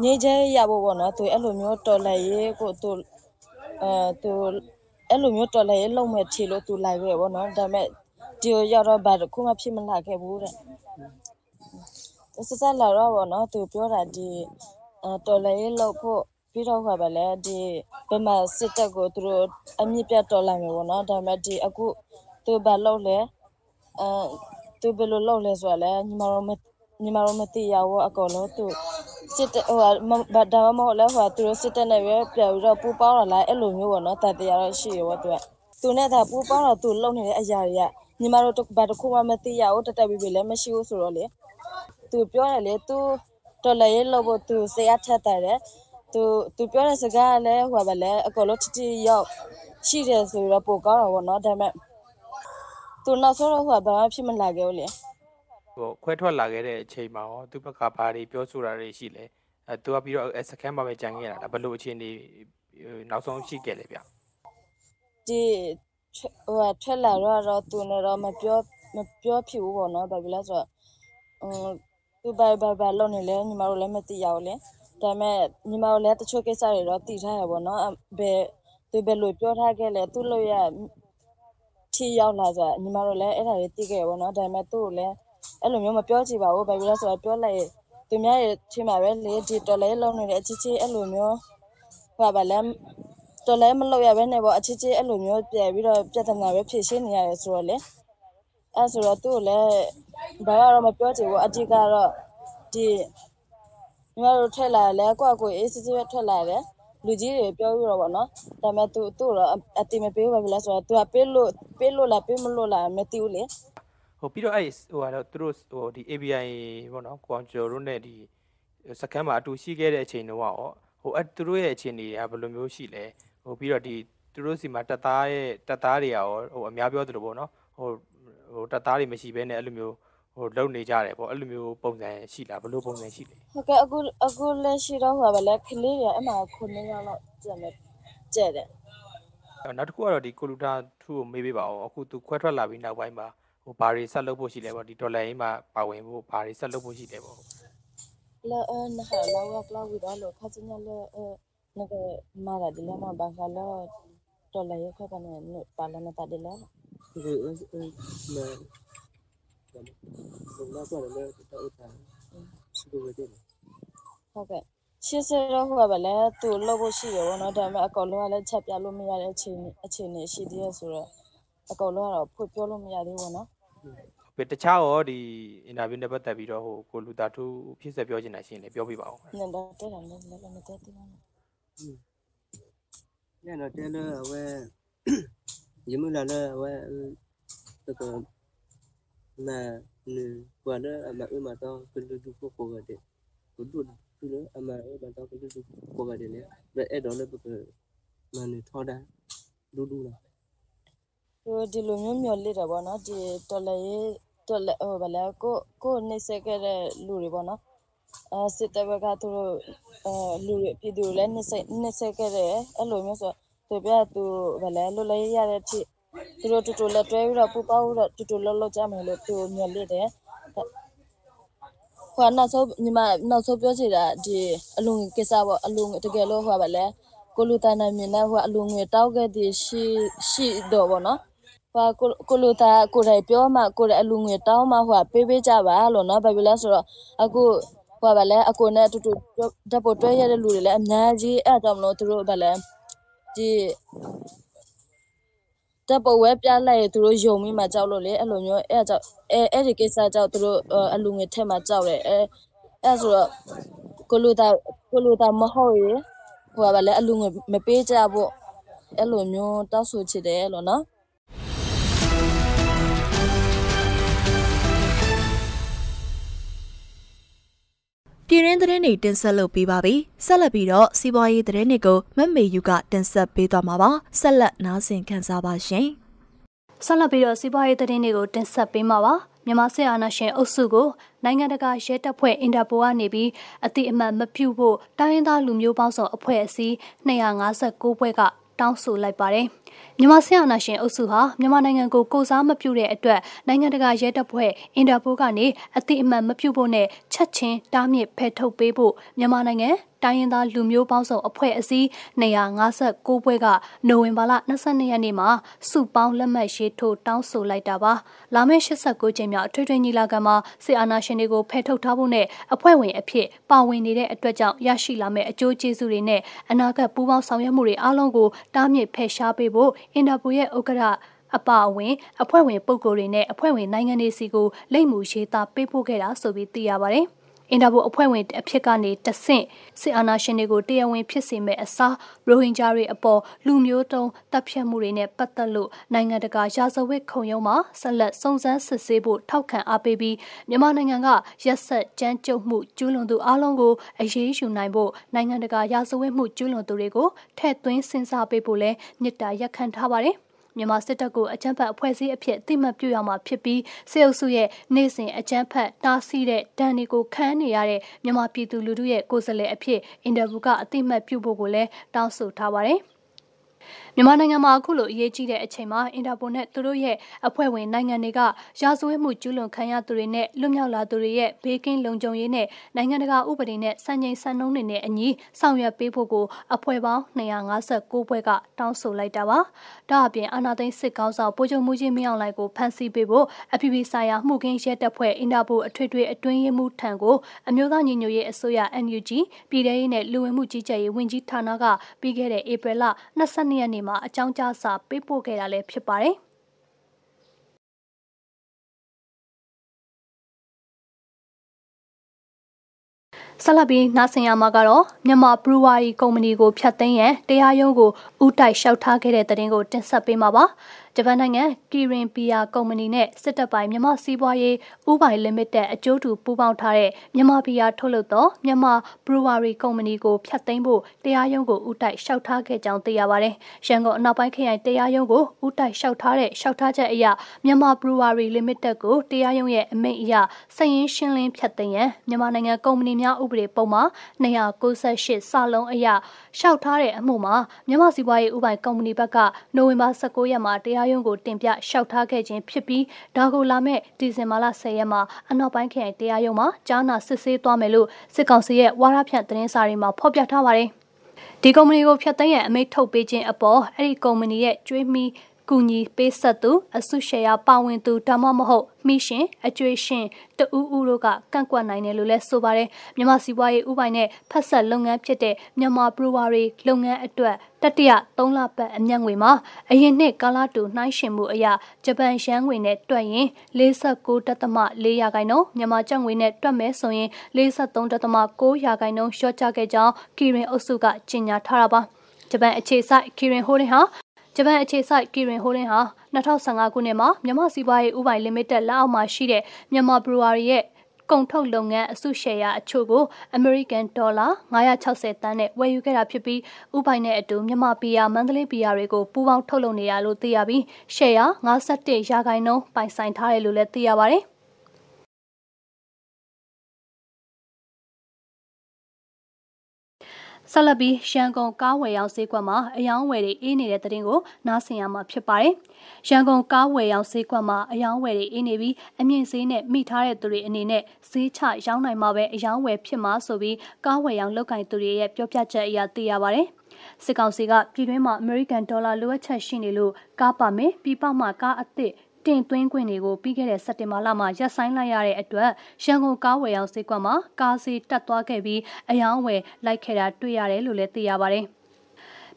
ငြိမ်းချမ်းရေးရဖို့ပေါ့နော်သူအဲ့လိုမျိုးတော်လှန်ရေးကိုသူအဲသူအဲ့လိုမျိုးတော်လှန်ရေးလုပ်မဲ့ထီလို့သူလာခဲ့ပေါ့နော်ဒါပေမဲ့ဒီကိုရောက်တော့ဘာတစ်ခုမှဖြစ်မလာခဲ့ဘူးတဲ့ဆက်ဆက်လာတော့ပေါ့နော်သူပြောတာဒီအဲတော်လှန်ရေးလုပ်ဖို့ ပြီးတော့ဟောပါလေဒီဘယ်မှာစစ်တပ်ကိုသူတို့အမြင့်ပြတ်တော်လိုက်မယ်ပေါ့နော်ဒါပေမဲ့ဒီအခုသူဘာလုပ်လဲအဲသူဘယ်လိုလုပ်လဲဆိုတော့လေညီမတို့မညီမတို့မသိရဘူးအကုန်လုံးသူစစ်တပ်ဟိုဘာဒါမှမဟုတ်လဲဟိုသူတို့စစ်တပ်နဲ့ပဲပြန်ပြီးတော့ပူပေါင်းလာလိုက်အဲ့လိုမျိုးပေါ့နော်တတရားတော့ရှိရပေါ့သူကသူနဲ့ဒါပူပေါင်းတော့သူလုံနေတဲ့အရာတွေကညီမတို့ဘာတစ်ခုမှမသိရဘူးတက်တက်ပြီးပြီလည်းမရှိဘူးဆိုတော့လေသူပြောတယ်လေသူတော်လည်းရေးလို့ဖို့သူစေရထက်တယ် သူသူပြောတဲ့စကားကလည်းဟိုပါလေအကုန်လုံးတတိရောက်ရှိတယ်ဆိုတော့ပိုကောင်းတော့ဗောနော်ဒါပေမဲ့သူနောက်ဆုံးတော့ဟိုဘာမှဖြစ်မလာခဲ့ဘူးလေဟိုခွဲထွက်လာခဲ့တဲ့အချိန်မှာရောသူ့ဘက်ကဘာတွေပြောဆိုတာတွေရှိလဲအဲသူကပြီးတော့အဲစကန်မှာပဲကြံခဲ့ရတာလားဘယ်လိုအခြေအနေနောက်ဆုံးရှိခဲ့လဲဗျဒီဟိုထွက်လာတော့တော့သူနဲ့တော့မပြောမပြောဖြစ်ဘူးဗောနော်ဘာဖြစ်လဲဆိုတော့ဟိုသူဘာဘာဘာလုပ်နေလဲညီမတို့လည်းမသိရဘူးလေ ဒါပေမဲ့ညီမတို့လည်းတချို့ကိစ္စတွေတော့သိထားရပါတော့ဘယ်သူဘယ်လိုပြောထားခဲ့လဲသူ့လို့ရထီရောက်လာဆိုညီမတို့လည်းအဲ့ဒါတွေသိခဲ့ရပါတော့ဒါပေမဲ့သူ့ကိုလည်းအဲ့လိုမျိုးမပြောချင်ပါဘူးဘာဖြစ်လဲဆိုတော့ပြောလိုက်သူများရဲ့ထင်မှာပဲလေဒီတော်လေးလုံးနေတဲ့အချစ်ချင်းအဲ့လိုမျိုးဟိုပါလဲတော်လည်းမလုပ်ရဘဲနဲ့ပေါ့အချစ်ချင်းအဲ့လိုမျိုးပြဲပြီးတော့ပြဿနာပဲဖြေရှင်းနေရတယ်ဆိုတော့လေအဲ့ဆိုတော့သူ့ကိုလည်းဘာမှတော့မပြောချင်ဘူးအတိကတော့ဒီ ညီမတို့ထွက်လာလဲကိုယ့်အကိုအေးစစ်စစ်ပဲထွက်လာတယ်လူကြီးတွေပြောပြီးတော့ဗောနော်ဒါပေမဲ့သူသူ့တော့အတိမပေးဘူးပဲလဲဆိုတော့သူကပေးလို့ပေးလို့လားပေးမလို့လားမသိဘူးလေဟိုပြီးတော့အဲ့ဟိုကတော့သူတို့ဟိုဒီ ABI ပေါ့နော်ကွန်ကျော်တို့နဲ့ဒီစကန်မှာအတူရှိခဲ့တဲ့အချိန်တုန်းကရောဟိုအဲ့သူတို့ရဲ့အခြေအနေကဘယ်လိုမျိုးရှိလဲဟိုပြီးတော့ဒီသူတို့စီမှာတက်သားရဲ့တက်သားတွေရောဟိုအများပြောသလိုပေါ့နော်ဟိုဟိုတက်သားတွေမရှိဘဲနဲ့အဲ့လိုမျိုး ဟိုလုံနေကြတယ်ပေါ့အဲ့လိုမျိုးပုံစံရှိလားဘယ်လိုပုံစံရှိလဲဟုတ်ကဲ့အခုအခုလက်ရှိတော့ဟိုပါလဲကလေးတွေအမှခုနှစ်ယောက်လောက်ကျန်တယ်ကျဲတယ်နောက်တစ်ခုကတော့ဒီကိုလူတာထူကိုမေးပေးပါအောင်အခုသူခွဲထွက်လာပြီးနောက်ပိုင်းမှာဟိုဘာတွေဆက်လုပ်ဖို့ရှိလဲပေါ့ဒီဒေါ်လာရင်းမှာပါဝင်ဖို့ဘာတွေဆက်လုပ်ဖို့ရှိလဲပေါ့လဲအနဟာလောကလောက်ဝီတော့လို့ခါစညာလဲအဲနကမာလာဒီလမဘာခါလောတော်လည်းရခွပနဲ့ပါလနဲ့တတယ်လားဒီအဲ မဘာလို့လဲတော့တာစကူဝဲတယ်ဟုတ်ကဲ့ရှင်းစတော့ဟိုပါလဲသူ့လုပ်ဖို့ရှိရပေါ့နော်ဒါပေမဲ့အကောင်လုံးကလည်းချက်ပြလို့မရတဲ့အခြေအနေအခြေအနေရှိသေးရဆိုတော့အကောင်လုံးကတော့ဖွပြောလို့မရသေးဘူးနော်ဟုတ်ပြီတခြားရောဒီအင်တာဗျူးနဲ့ပတ်သက်ပြီးတော့ဟိုကိုလူတာထူဖြစ်ဆက်ပြောချင်တာရှိရင်လည်းပြောပြပါဦးနင်တော့တဲ့တယ်လည်းလည်းမတဲ့တယ်နော်ညတော့တဲလဲဝဲယမလာလဲဝဲတက နာနေဘာလဲအမအမတော့ကလူဒူကိုကိုတဲ့ကိုဒူဒူလဲအမအမတော့ကလူဒူကိုကတဲ့လေဘယ်အဲ့တော့လဲဘယ်မနေထောတာဒူဒူလားဟိုဒီလိုမျိုးမျော်လင့်တယ်ပေါ့နော်ဒီတော်လည်းတော်လည်းဟိုဗလဲကိုကိုနှိမ့်ဆက်ခဲ့တဲ့လူတွေပေါ့နော်အဲစစ်တပ်ဘက်ကသူတို့အဲလူတွေပြည်သူတွေလည်းနှိမ့်ဆက်နှိမ့်ဆက်ခဲ့တယ်အဲ့လိုမျိုးဆိုသူပြသူဗလဲလွတ်လည်ရတဲ့အထိ သူတို့တူတူလက်တွဲပြီးတော့ပူပေါင်းပြီးတော့တူတူလှုပ်လှုပ်ကြမယ်လို့သူမျှော်လင့်တယ်ဟိုနောက်ဆုံးညီမနောက်ဆုံးပြောချင်တာဒီအလုံကိစ္စပေါ့အလုံတကယ်လို့ဟိုဗလဲကိုလူတန်နိုင်မြင်တဲ့ဟိုအလုံငွေတောက်ခဲ့တဲ့ရှိရှိတော့ဗောနော်ဟာကိုကိုလိုတာကိုယ်တိုင်ပြောမှကိုယ်တိုင်အလူငွေတောင်းမှဟိုပေးပေးကြပါလို့နော်ဘာဖြစ်လဲဆိုတော့အခုဟိုဗာလဲအကိုနဲ့အတူတူဓာတ်ပေါ်တွဲရတဲ့လူတွေလည်းအများကြီးအဲ့ဒါကြောင့်မလို့သူတို့ဗာလဲဒီ ဓာတ်ပေါ်ဝဲပြလိုက်ရင်သူတို့ယုံပြီးမှကြောက်လို့လေအဲ့လိုမျိုးအဲ့ဒါကြောင့်အဲအဲ့ဒီကိစ္စကြောင့်သူတို့အလူငွေထက်မှကြောက်တယ်အဲအဲ့ဆိုတော့ကိုလိုတာကိုလိုတာမဟုတ်ရေဟိုဗာလဲအလူငွေမပေးကြဘူးအဲ့လိုမျိုးတောက်ဆိုချစ်တယ်လို့နော် ပြည်ရင်းသတင်းတွေတင်ဆက်လုပ်ပေးပါပြီ။ဆက်လက်ပြီးတော့စီးပွားရေးသတင်းတွေကိုမတ်မေယူကတင်ဆက်ပေးသွားမှာပါ။ဆက်လက်နားဆင်ခံစားပါရှင်။ဆက်လက်ပြီးတော့စီးပွားရေးသတင်းတွေကိုတင်ဆက်ပေးမှာပါမြန်မာစစ်အာဏာရှင်အုပ်စုကိုနိုင်ငံတကာရဲတပ်ဖွဲ့အင်တာပိုကနေပြီးအတိအမှတ်မပြုဖို့တိုင်းရင်းသားလူမျိုးပေါင်းစုံအဖွဲ့အစည်း259ဘွဲ့ကတောင်းဆိုလိုက်ပါတယ် မြန်မာစစ်အာဏာရှင်အုပ်စုဟာမြန်မာနိုင်ငံကိုကိုစားမပြုတဲ့အတွက်နိုင်ငံတကာရဲတပ်ဖွဲ့အင်တာပိုကနေအတိအမှတ်မပြုဖို့နဲ့ချက်ချင်းတားမြစ်ဖယ်ထုတ်ပေးဖို့မြန်မာနိုင်ငံ တိုင်းရင်းသားလူမျိုးပေါင်းစုံအဖွဲ့အစည်း256ဘွဲကနိုဝင်ဘာလ22ရက်နေ့မှာစုပေါင်းလက်မှတ်ရေးထိုးတောင်းဆိုလိုက်တာပါလာမယ့်89ကြိမ်မြောက်အထွေထွေညီလာခံမှာစစ်အာဏာရှင်တွေကိုဖယ်ထုတ်ထားဖို့နဲ့အဖွဲ့ဝင်အဖြစ်ပါဝင်နေတဲ့အတွက်ကြောင့်ရရှိလာမယ့်အကျိုးကျေးဇူးတွေနဲ့အနာဂတ်ပူးပေါင်းဆောင်ရွက်မှုတွေအားလုံးကိုတားမြစ်ဖယ်ရှားပေးဖို့အင်တာပိုရဲ့ဥက္ကဋ္ဌအပါအဝင်အဖွဲ့ဝင်ပုဂ္ဂိုလ်တွေနဲ့အဖွဲ့ဝင်နိုင်ငံတွေစီကိုလိမ့်မှုရေးသားပေးပို့ခဲ့တာဆိုပြီးသိရပါတယ်။ အင်တာပိုအဖွဲ့ဝင်အဖြစ်ကနေတဆင့်စစ်အာဏာရှင်တွေကိုတရားဝင်ဖြစ်စေမဲ့အစားရိုဟင်ဂျာတွေအပေါ်လူမျိုးတုံးတပ်ဖြတ်မှုတွေနဲ့ပတ်သက်လို့နိုင်ငံတကာရာဇဝတ်ခုံရုံးမှာဆက်လက်စုံစမ်းစစ်ဆေးဖို့ထောက်ခံအားပေးပြီးမြန်မာနိုင်ငံကရက်ဆက်ကြမ်းကြုတ်မှုကျူးလွန်သူအလုံးကိုအရေးယူနိုင်ဖို့နိုင်ငံတကာရာဇဝတ်မှုကျူးလွန်သူတွေကိုထည့်သွင်းစဉ်းစားပေးဖို့လည်းမြစ်တာရက်ခံထားပါတယ်။ မြန်မာစစ်တပ်ကိုအကြမ်းဖက်အဖွဲ့အစည်းအဖြစ်အသိမှတ်ပြုရမှာဖြစ်ပြီးစစ်အုပ်စုရဲ့နေစဉ်အကြမ်းဖက်တားဆီးတဲ့ဒဏ်တွေကိုခံနေရတဲ့မြန်မာပြည်သူလူထုရဲ့ကိုယ်စားလှယ်အဖြစ်အင်တာဗျူးကအသိမှတ်ပြုဖို့ကိုလည်းတောင်းဆိုထားပါတယ်။ မြန်မာနိုင်ငံမှာအခုလိုအရေးကြီးတဲ့အချိန်မှာအင်တာပိုနဲ့သူတို့ရဲ့အဖွဲ့ဝင်နိုင်ငံတွေကရာဇဝတ်မှုကျူးလွန်ခံရသူတွေနဲ့လွတ်မြောက်လာသူတွေရဲ့ဘေးကင်းလုံခြုံရေးနဲ့နိုင်ငံတကာဥပဒေနဲ့စံချိန်စံနှုန်းတွေနဲ့အညီဆောင်ရွက်ပေးဖို့ကိုအဖွဲ့ပေါင်း259ဘွဲ့ကတောင်းဆိုလိုက်တာပါ။ဒါအပြင်အာနာသိန်းစစ်ကောင်းဆောင်ပိုချုပ်မှုချင်းမင်းအောင်လှိုင်ကိုဖမ်းဆီးပေးဖို့အပြည်ပြည်ဆိုင်ရာမှုခင်းရဲတပ်ဖွဲ့အင်တာပိုအထွေထွေအတွင်းရေးမှူးထံကိုအမျိုးသားညီညွတ်ရေးအစိုးရ NUG ပြည်ထရေးနဲ့လူဝင်မှုကြီးကြပ်ရေးဝန်ကြီးဌာနကပြီးခဲ့တဲ့ဧပြီလ22ရက်နေ့မှာအကြောင်းကြားစာပေးပို့ခဲ့တာလည်းဖြစ်ပါတယ်။ဆက်လက်ပြီးနားဆင်ရမှာကတော့မြန်မာဘရူဝါရီကုမ္ပဏီကိုဖျက်သိမ်းရန်တရားရုံးကိုဥတိုက်လျှောက်ထားခဲ့တဲ့တဲ့တင်ကိုတင်ဆက်ပေးမှာပါ ဂျပန်နိုင်ငံကီရင်ပီယာကုမ္ပဏီနဲ့စစ်တပ်ပိုင်းမြန်မာစီးပွားရေးဥပိုင်လီမိတက်အကျိုးတူပူးပေါင်းထားတဲ့မြန်မာဘီယာထုတ်လုပ်သောမြန်မာဘရူဝါရီကုမ္ပဏီကိုဖျက်သိမ်းဖို့တရားရုံးကိုဥတိုက်လျှောက်ထားခဲ့ကြောင်းသိရပါတယ်။ရန်ကုန်အနောက်ပိုင်းခရိုင်တရားရုံးကိုဥတိုက်လျှောက်ထားတဲ့လျှောက်ထားချက်အရမြန်မာဘရူဝါရီလီမိတက်ကိုတရားရုံးရဲ့အမိန့်အရစည်ရင်းရှင်းလင်းဖျက်သိမ်းရန်မြန်မာနိုင်ငံကုမ္ပဏီများဥပဒေပုံမှာ298စလုံးအရလျှောက်ထားတဲ့အမှုမှာမြန်မာစီးပွားရေးဥပိုင်ကုမ္ပဏီဘက်ကနိုဝင်ဘာ19ရက်မှာတရားရုံးကိုတင်ပြလျှောက်ထားခဲ့ခြင်းဖြစ်ပြီးဒါကိုလာမဲ့ဒီဇင်ဘာလ10ရက်မှာအနောက်ပိုင်းခရိုင်တရားရုံးမှာကြားနာစစ်ဆေးသွားမယ်လို့စစ်ကောင်စီရဲ့ဝါရဖြန့်သတင်းစာတွေမှာဖော်ပြထားပါတယ်။ဒီကုမ္ပဏီကိုဖျက်သိမ်းရန်အမိန့်ထုတ်ပေးခြင်းအပေါ်အဲ့ဒီကုမ္ပဏီရဲ့ကျွေးမီ ကူညီပေးဆက်သူအစုရှယ်ယာပါဝင်သူဒါမှမဟုတ်မိရှင်အကျွေးရှင်တဦးဦးတို့ကကန့်ကွက်နိုင်တယ်လို့လည်းဆိုပါတယ်မြန်မာစီးပွားရေးဥပိုင်နဲ့ဖက်ဆက်လုပ်ငန်းဖြစ်တဲ့မြန်မာဘရူဝါရီလုပ်ငန်းအတွက်တတိယ3လပတ်အမြတ်ငွေမှာအရင်နှစ်ကာလတူနှိုင်းရှင်မှုအရဂျပန်ယန်းငွေနဲ့တွက်ရင်49.4ရာခိုင်နှုန်းမြန်မာကျပ်ငွေနဲ့တွက်မယ်ဆိုရင်43.6ရာခိုင်နှုန်းလျှော့ချခဲ့ကြောင်းကီရင်အုပ်စုကကြေညာထားတာပါဂျပန်အခြေစိုက်ကီရင်ဟိုဒင်းဟာ ဂျပန်အခြေစိုက်ကီရင်ဟိုဒင်းဟာ2015ခုနှစ်မှာမြန်မာစီးပွားရေးဥပိုင်လီမိတက်လက်အောက်မှာရှိတဲ့မြန်မာဘရူဝါရီရဲ့ကုန်ထုတ်လုပ်ငန်းအစုရှယ်ယာအချို့ကို American Dollar 960တန်းနဲ့ဝယ်ယူခဲ့တာဖြစ်ပြီးဥပိုင်နဲ့အတူမြန်မာဘီယာမန္တလေးဘီယာတွေကိုပူးပေါင်းထုတ်လုပ်နေရလို့သိရပြီးရှယ်ယာ51ရာခိုင်နှုန်းပိုင်ဆိုင်ထားတယ်လို့လည်းသိရပါတယ်။ ဆက်လက်ပြီးရန်ကုန်ကားဝယ်ရောင်းဈေးကွက်မှာအယောင်းဝယ်တွေအေးနေတဲ့တဲ့တင်ကိုနားဆင်ရမှာဖြစ်ပါတယ်။ရန်ကုန်ကားဝယ်ရောင်းဈေးကွက်မှာအယောင်းဝယ်တွေအေးနေပြီးအမြင့်ဈေးနဲ့မိထားတဲ့သူတွေအနေနဲ့ဈေးချရောင်းနိုင်မှာပဲအယောင်းဝယ်ဖြစ်မှာဆိုပြီးကားဝယ်ရောင်းလောက်ကင်သူတွေရဲ့ပြောပြချက်အရသိရပါတယ်။စစ်ကောင်စီကပြည်တွင်းမှာ American Dollar လိုအပ်ချက်ရှိနေလို့ကားပါမယ်ပြည်ပမှာကားအသစ် တင်သွင်းခွင့်တွေကိုပြီးခဲ့တဲ့စက်တင်ဘာလမှာရပ်ဆိုင်းလိုက်ရတဲ့အတွက်ရန်ကုန်ကားဝယ်အောင်ဈေးကွက်မှာကားဈေးတက်သွားခဲ့ပြီးအယောင်းဝယ်လိုက်ခဲ့တာတွေ့ရတယ်လို့လည်းသိရပါတယ်။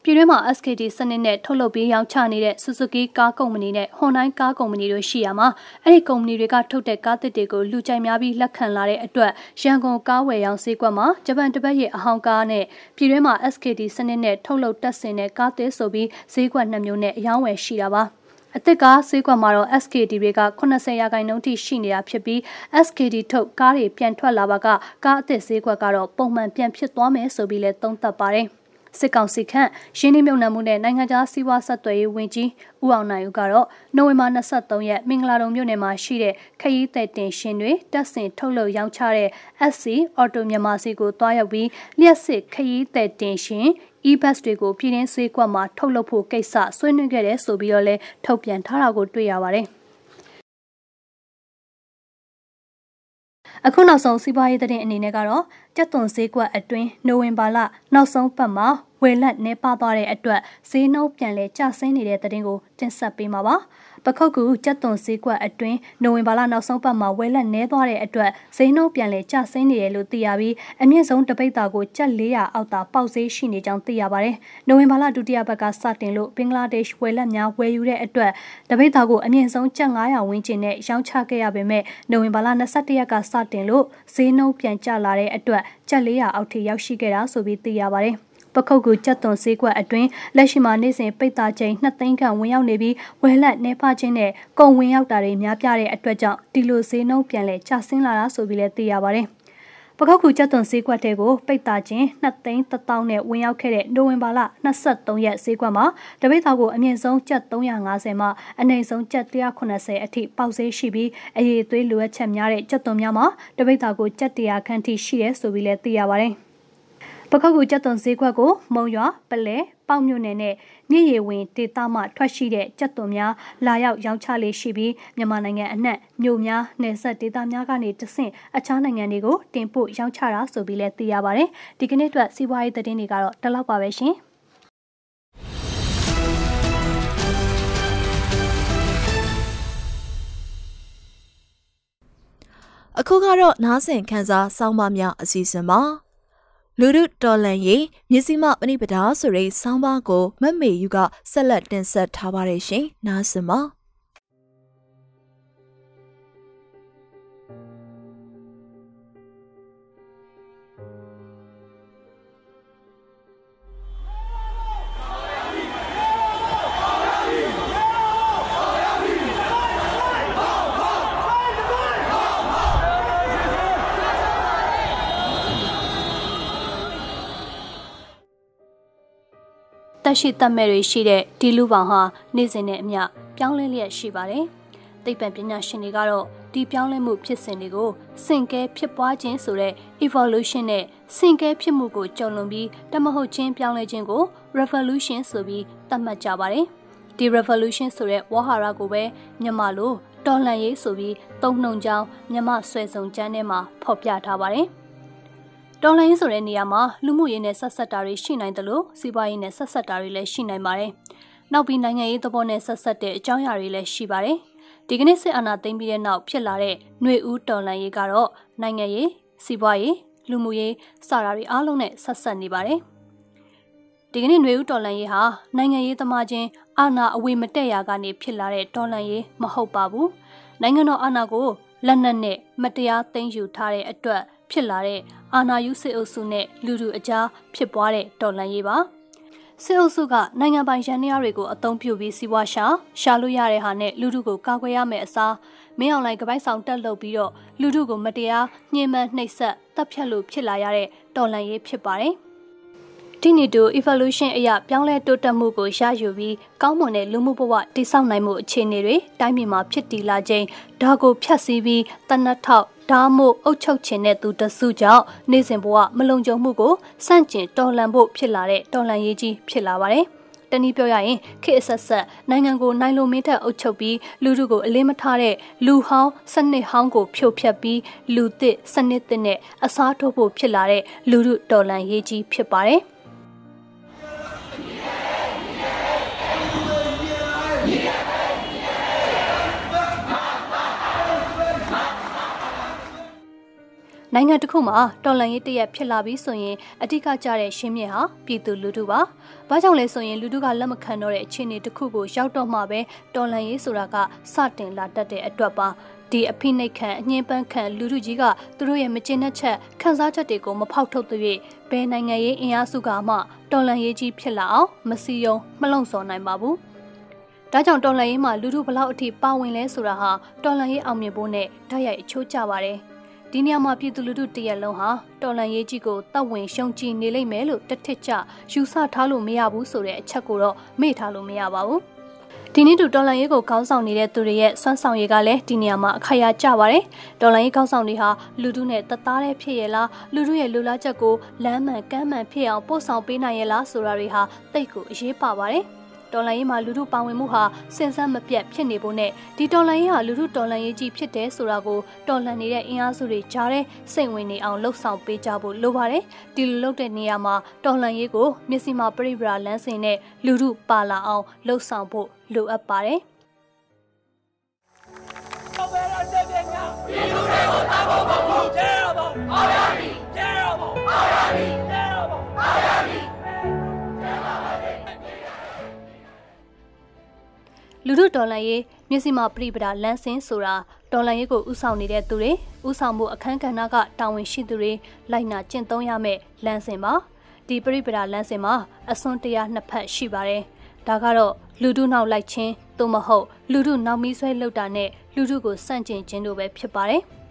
ပြည်တွင်းမှာ SKD စနစ်နဲ့ထုတ်လုပ်ပြီးရောင်းချနေတဲ့ Suzuki ကားကုမ္ပဏီနဲ့ Hyundai ကားကုမ္ပဏီတို့ရှိရမှာအဲ့ဒီကုမ္ပဏီတွေကထုတ်တဲ့ကားသစ်တွေကိုလူကြိုက်များပြီးလက်ခံလာတဲ့အတွက်ရန်ကုန်ကားဝယ်ရောင်းဈေးကွက်မှာဂျပန်တပတ်ရဲ့အဟောင်းကားနဲ့ပြည်တွင်းမှာ SKD စနစ်နဲ့ထုတ်လုပ်တက်ဆင်တဲ့ကားသစ်ဆိုပြီးဈေးကွက်နှမျိုးနဲ့အယောင်းဝယ်ရှိတာပါ။ အသစ်ကားဈေးကွက်မှာတော့ SKD တွေက80ရာခိုင်နှုန်းထိရှိနေတာဖြစ်ပြီး SKD ထုတ်ကားတွေပြန်ထွက်လာပါကကားအသစ်ဈေးကွက်ကတော့ပုံမှန်ပြန်ဖြစ်သွားမယ်ဆိုပြီးလည်းသုံးသပ်ပါတယ်။စစ်ကောင်စီခန့်ရင်းနှီးမြှုပ်နှံမှုနဲ့နိုင်ငံခြားစီးပွားဆက်သွယ်ရေးဝန်ကြီးဦးအောင်နိုင်ဦးကတော့နိုဝင်ဘာ23ရက်မင်္ဂလာတုံမြို့နယ်မှာရှိတဲ့ခရီးသည်တင်ရှင်တွေတက်ဆင်ထုတ်လုပ်ရောင်းချတဲ့ SC Auto မြန်မာစီကိုတွားရောက်ပြီးလျှက်စစ်ခရီးသည်တင်ရှင် e-bus တွေကိုပြည်တွင်းဈေးကွက်မှာထုတ်လုပ်ဖို့ကိစ္စဆွေးနွေးခဲ့တယ်ဆိုပြီးတော့လည်းထုတ်ပြန်ထားတာကိုတွေ့ရပါတယ်။အခုနောက်ဆုံးစီးပွားရေးသတင်းအနေနဲ့ကတော့ကြက်သွန်ဈေးကွက်အတွင်းနိုဝင်ဘာလနောက်ဆုံးပတ်မှာ ဝယ်လက်နေပါသွားတဲ့အတွက်ဈေးနှုန်းပြန်လည်ကျဆင်းနေတဲ့သတင်းကိုတင်ဆက်ပေးမှာပါ။ပခုတ်ကူကြက်သွန်ဈေးကွက်အတွင်းနိုဝင်ဘာလနောက်ဆုံးပတ်မှာဝယ်လက်နှဲသွားတဲ့အတွက်ဈေးနှုန်းပြန်လည်ကျဆင်းနေတယ်လို့သိရပြီးအမြင့်ဆုံးတပိတ်တာကိုကျပ်400အောက်သာပေါက်ဈေးရှိနေကြောင်းသိရပါတယ်။နိုဝင်ဘာလဒုတိယပတ်ကစတင်လို့ဘင်္ဂလားဒေ့ရှ်ဝယ်လက်များဝယ်ယူတဲ့အတွက်တပိတ်တာကိုအမြင့်ဆုံးကျပ်900ဝန်းကျင်နဲ့ရောင်းချခဲ့ရပေမဲ့နိုဝင်ဘာလ22ရက်ကစတင်လို့ဈေးနှုန်းပြန်ကျလာတဲ့အတွက်ကျပ်400အောက်ထိရောက်ရှိခဲ့တာဆိုပြီးသိရပါတယ်။ ပခုတ်ကူကြက်သွန်ဈေးကွက်အတွင်းလက်ရှိမှာနေ့စဉ်ပိတ်သားချိန်2သိန်းခန့်ဝင်ရောက်နေပြီးဝယ်လက်နေဖခြင်းနဲ့ကုန်ဝင်ရောက်တာတွေများပြားတဲ့အတွက်ကြောင့်ဒီလိုဈေးနှုန်းပြန်လည်ကျဆင်းလာတာဆိုပြီးလည်းသိရပါတယ်။ပခောက်ကူကျက်သွန်ဈေးကွက်တဲကိုပိတ်တာချင်း2သိန်း1000နဲ့ဝင်ရောက်ခဲ့တဲ့နိုဝင်ဘာလ23ရက်ဈေးကွက်မှာတပိတ်သားကိုအမြင့်ဆုံးကျပ်350မှအနိမ့်ဆုံးကျပ်180အထိပေါက်ဈေးရှိပြီးအရေးသွေးလိုအပ်ချက်များတဲ့ကျက်သွန်များမှာတပိတ်သားကိုကျပ်100ခန့်ထိရှိရဲဆိုပြီးလည်းသိရပါတယ်။ ပခုတ်ကူကျက်သွန်ဈေးကွက်ကိုမုံရွာပလဲပေါက်မြို့နယ်နဲ့မြစ်ရည်ဝင်ဒေသမှထွက်ရှိတဲ့ကျက်သွန်များလာရောက်ရောင်းချလေးရှိပြီးမြန်မာနိုင်ငံအနှံ့မြို့များနယ်စပ်ဒေသများကနေတဆင့်အခြားနိုင်ငံတွေကိုတင်ပို့ရောင်းချတာဆိုပြီးလည်းသိရပါတယ်ဒီကနေ့အတွက်စီးပွားရေးသတင်းတွေကတော့ဒီလောက်ပါပဲရှင် အခုကတော့နားဆင်ခန်းစားစောင်းပါများအစီအစဉ်ပါ လူဒုတော်လန်ရေးမြစည်းမပဏိပဒါဆိုတဲ့ဆောင်းပါးကိုမတ်မေယူကဆက်လက်တင်ဆက်ထားပါတယ်ရှင်။နားဆင်ပါ။ တက်ရှိတက်မဲ့တွေရှိတဲ့ဒီလူပေါင်းဟာနေ့စဉ်နဲ့အမျှပြောင်းလဲလျက်ရှိပါတယ်။သိပ္ပံပညာရှင်တွေကတော့ဒီပြောင်းလဲမှုဖြစ်စဉ်တွေကိုစင်ကဲဖြစ်ပွားခြင်းဆိုတဲ့ evolution နဲ့စင်ကဲဖြစ်မှုကိုကြုံလွန်ပြီးတမဟုတ်ချင်းပြောင်းလဲခြင်းကို revolution ဆိုပြီးသတ်မှတ်ကြပါတယ်။ဒီ revolution ဆိုတဲ့ဝါဟာရကိုပဲမြန်မာလိုတော်လှန်ရေးဆိုပြီးသုံးနှုံကြောင်းမြန်မာဆွဲဆောင်ကျမ်းထဲမှာဖော်ပြထားပါတယ်။ တော်လိုင်းဆိုတဲ့နေရာမှာလူမှုရေးနဲ့ဆက်ဆက်တာတွေရှိနိုင်တယ်လို့စီးပွားရေးနဲ့ဆက်ဆက်တာတွေလည်းရှိနိုင်ပါတယ်။နောက်ပြီးနိုင်ငံရေးသဘောနဲ့ဆက်ဆက်တဲ့အကြောင်းအရာတွေလည်းရှိပါတယ်။ဒီကနေ့စစ်အာဏာသိမ်းပြီးတဲ့နောက်ဖြစ်လာတဲ့ຫນွေဦးတော်လှန်ရေးကတော့နိုင်ငံရေးစီးပွားရေးလူမှုရေးစတာတွေအားလုံးနဲ့ဆက်ဆက်နေပါတယ်။ဒီကနေ့ຫນွေဦးတော်လှန်ရေးဟာနိုင်ငံရေးသမားချင်းအာဏာအဝေမတက်ရာကနေဖြစ်လာတဲ့တော်လှန်ရေးမဟုတ်ပါဘူး။နိုင်ငံတော်အာဏာကို လက်နက်နဲ့မတရားသိမ်းယူထားတဲ့အတွက်ဖြစ်လာတဲ့အာဏာယူစစ်အုပ်စုနဲ့လူထုအကြားဖြစ်ပွားတဲ့တော်လှန်ရေးပါစစ်အုပ်စုကနိုင်ငံပိုင်ရန်နေရတွေကိုအသုံးပြုပြီးစီးပွားရှာရှာလို့ရတဲ့ဟာနဲ့လူထုကိုကာကွယ်ရမယ့်အစားမင်းအောင်လိုင်ကပိုက်ဆောင်တက်လုပ်ပြီးတော့လူထုကိုမတရားညှဉ်းပန်းနှိပ်စက်တပ်ဖြတ်လို့ဖြစ်လာရတဲ့တော်လှန်ရေးဖြစ်ပါတယ် ဒီနေ့တူ evolution အရာပြောင်းလဲတိုးတက်မှုကိုရယူပြီးကောင်းမွန်တဲ့လူမှုဘဝတည်ဆောက်နိုင်မှုအခြေအနေတွေတိုင်းပြည်မှာဖြစ်တည်လာခြင်းဒါကိုဖျက်ဆီးပြီးတနတ်ထောက်ဒါမို့အုတ်ချုပ်ခြင်းတဲ့သူတစုကြောင့်နေစဉ်ဘဝမလုံခြုံမှုကိုစန့်ကျင်တော်လှန်ဖို့ဖြစ်လာတဲ့တော်လှန်ရေးကြီးဖြစ်လာပါတယ်။တနည်းပြောရရင်ခေတ်အဆက်ဆက်နိုင်ငံကိုနိုင်လိုမင်းထက်အုပ်ချုပ်ပြီးလူထုကိုအလေးမထားတဲ့လူဟောင်းစနစ်ဟောင်းကိုဖြိုဖျက်ပြီးလူသစ်စနစ်သစ်နဲ့အစားထိုးဖို့ဖြစ်လာတဲ့လူထုတော်လှန်ရေးကြီးဖြစ်ပါတယ်။ နိုင်ငံတစ်ခုမှာတော်လန်ရေးတရက်ဖြစ်လာပြီးဆိုရင်အဓိကကျတဲ့ရှင်းမြစ်ဟာပြည်သူလူထုပါ။ဘာကြောင့်လဲဆိုရင်လူထုကလက်မခံတော့တဲ့အခြေအနေတစ်ခုကိုရောက်တော့မှပဲတော်လန်ရေးဆိုတာကစတင်လာတတ်တဲ့အတွက်ပါ။ဒီအဖိနှိတ်ခံအငင်းပန်းခံလူထုကြီးကသူတို့ရဲ့မကျေနပ်ချက်ခံစားချက်တွေကိုမဖောက်ထုတ်သွေးဘယ်နိုင်ငံရေးအင်အားစုကမှတော်လန်ရေးကြီးဖြစ်လာအောင်မစီယုံမလုံဆော်နိုင်ပါဘူး။ဒါကြောင့်တော်လန်ရေးမှာလူထုဘလောက်အထိပါဝင်လဲဆိုတာဟာတော်လန်ရေးအောင်မြင်ဖို့နဲ့ဓာတ်ရိုက်အချိုးကျပါတယ်။ ဒီနေရာမှာပြည်သူလူထုတရက်လုံးဟာတော်လန်ရေးကြီးကိုတပ်ဝင်ရှုံချနေလိမ့်မယ်လို့တထစ်ချယူဆထားလို့မရဘူးဆိုတဲ့အချက်ကိုတော့မေ့ထားလို့မရပါဘူးဒီနေ့တူတော်လန်ရေးကိုခေါင်းဆောင်နေတဲ့သူတွေရဲ့စွမ်းဆောင်ရည်ကလည်းဒီနေရာမှာအခါရကြပါတယ်။တော်လန်ရေးခေါင်းဆောင်တွေဟာလူထုနဲ့တသားတည်းဖြစ်ရလားလူထုရဲ့လူလားချက်ကိုလမ်းမှန်ကမ်းမှန်ဖြစ်အောင်ပို့ဆောင်ပေးနိုင်ရလားဆိုတာတွေဟာတိတ်ကိုအရေးပါပါတယ်။ တော်လှန်ရေးမှာလူထုပါဝင်မှုဟာစင်စမ်းမပြတ်ဖြစ်နေဖို့နဲ့ဒီတော်လှန်ရေးဟာလူထုတော်လှန်ရေးကြီးဖြစ်တယ်ဆိုတာကိုတော်လှန်နေတဲ့အင်အားစုတွေကြားတဲ့စိတ်ဝင်နေအောင်လှုပ်ဆောင်ပေးကြဖို့လိုပါတယ်ဒီလိုလုပ်တဲ့နေရာမှာတော်လှန်ရေးကိုမျက်စိမှာပြိပရာလမ်းစဉ်နဲ့လူထုပါလာအောင်လှုပ်ဆောင်ဖို့လိုအပ်ပါတယ်ဘယ်တော့ချက်ပြညာဒီလူတွေကိုတာဖို့မဟုတ်ကျဲတော့ပေါ့အောင်ရပြီကျဲတော့ပေါ့အောင်ရပြီကျဲတော့ပေါ့အောင်ရပြီ လူထုတော်လှန်ရေးမျက်စိမှာပြိပဒါလမ်းစင်းဆိုတာတော်လှန်ရေးကိုဥဆောင်နေတဲ့သူတွေဥဆောင်မှုအခမ်းကဏ္ဍကတာဝန်ရှိသူတွေလိုက်နာကျင့်သုံးရမယ့်လမ်းစင်ပါဒီပြိပဒါလမ်းစင်မှာအစွန်းတရားနှစ်ဖက်ရှိပါတယ်ဒါကတော့လူထုနောက်လိုက်ခြင်းသို့မဟုတ်လူထုနောက်မီးဆွဲလောက်တာနဲ့လူထုကိုစန့်ကျင်ခြင်းတို့ပဲဖြစ်ပါတယ်။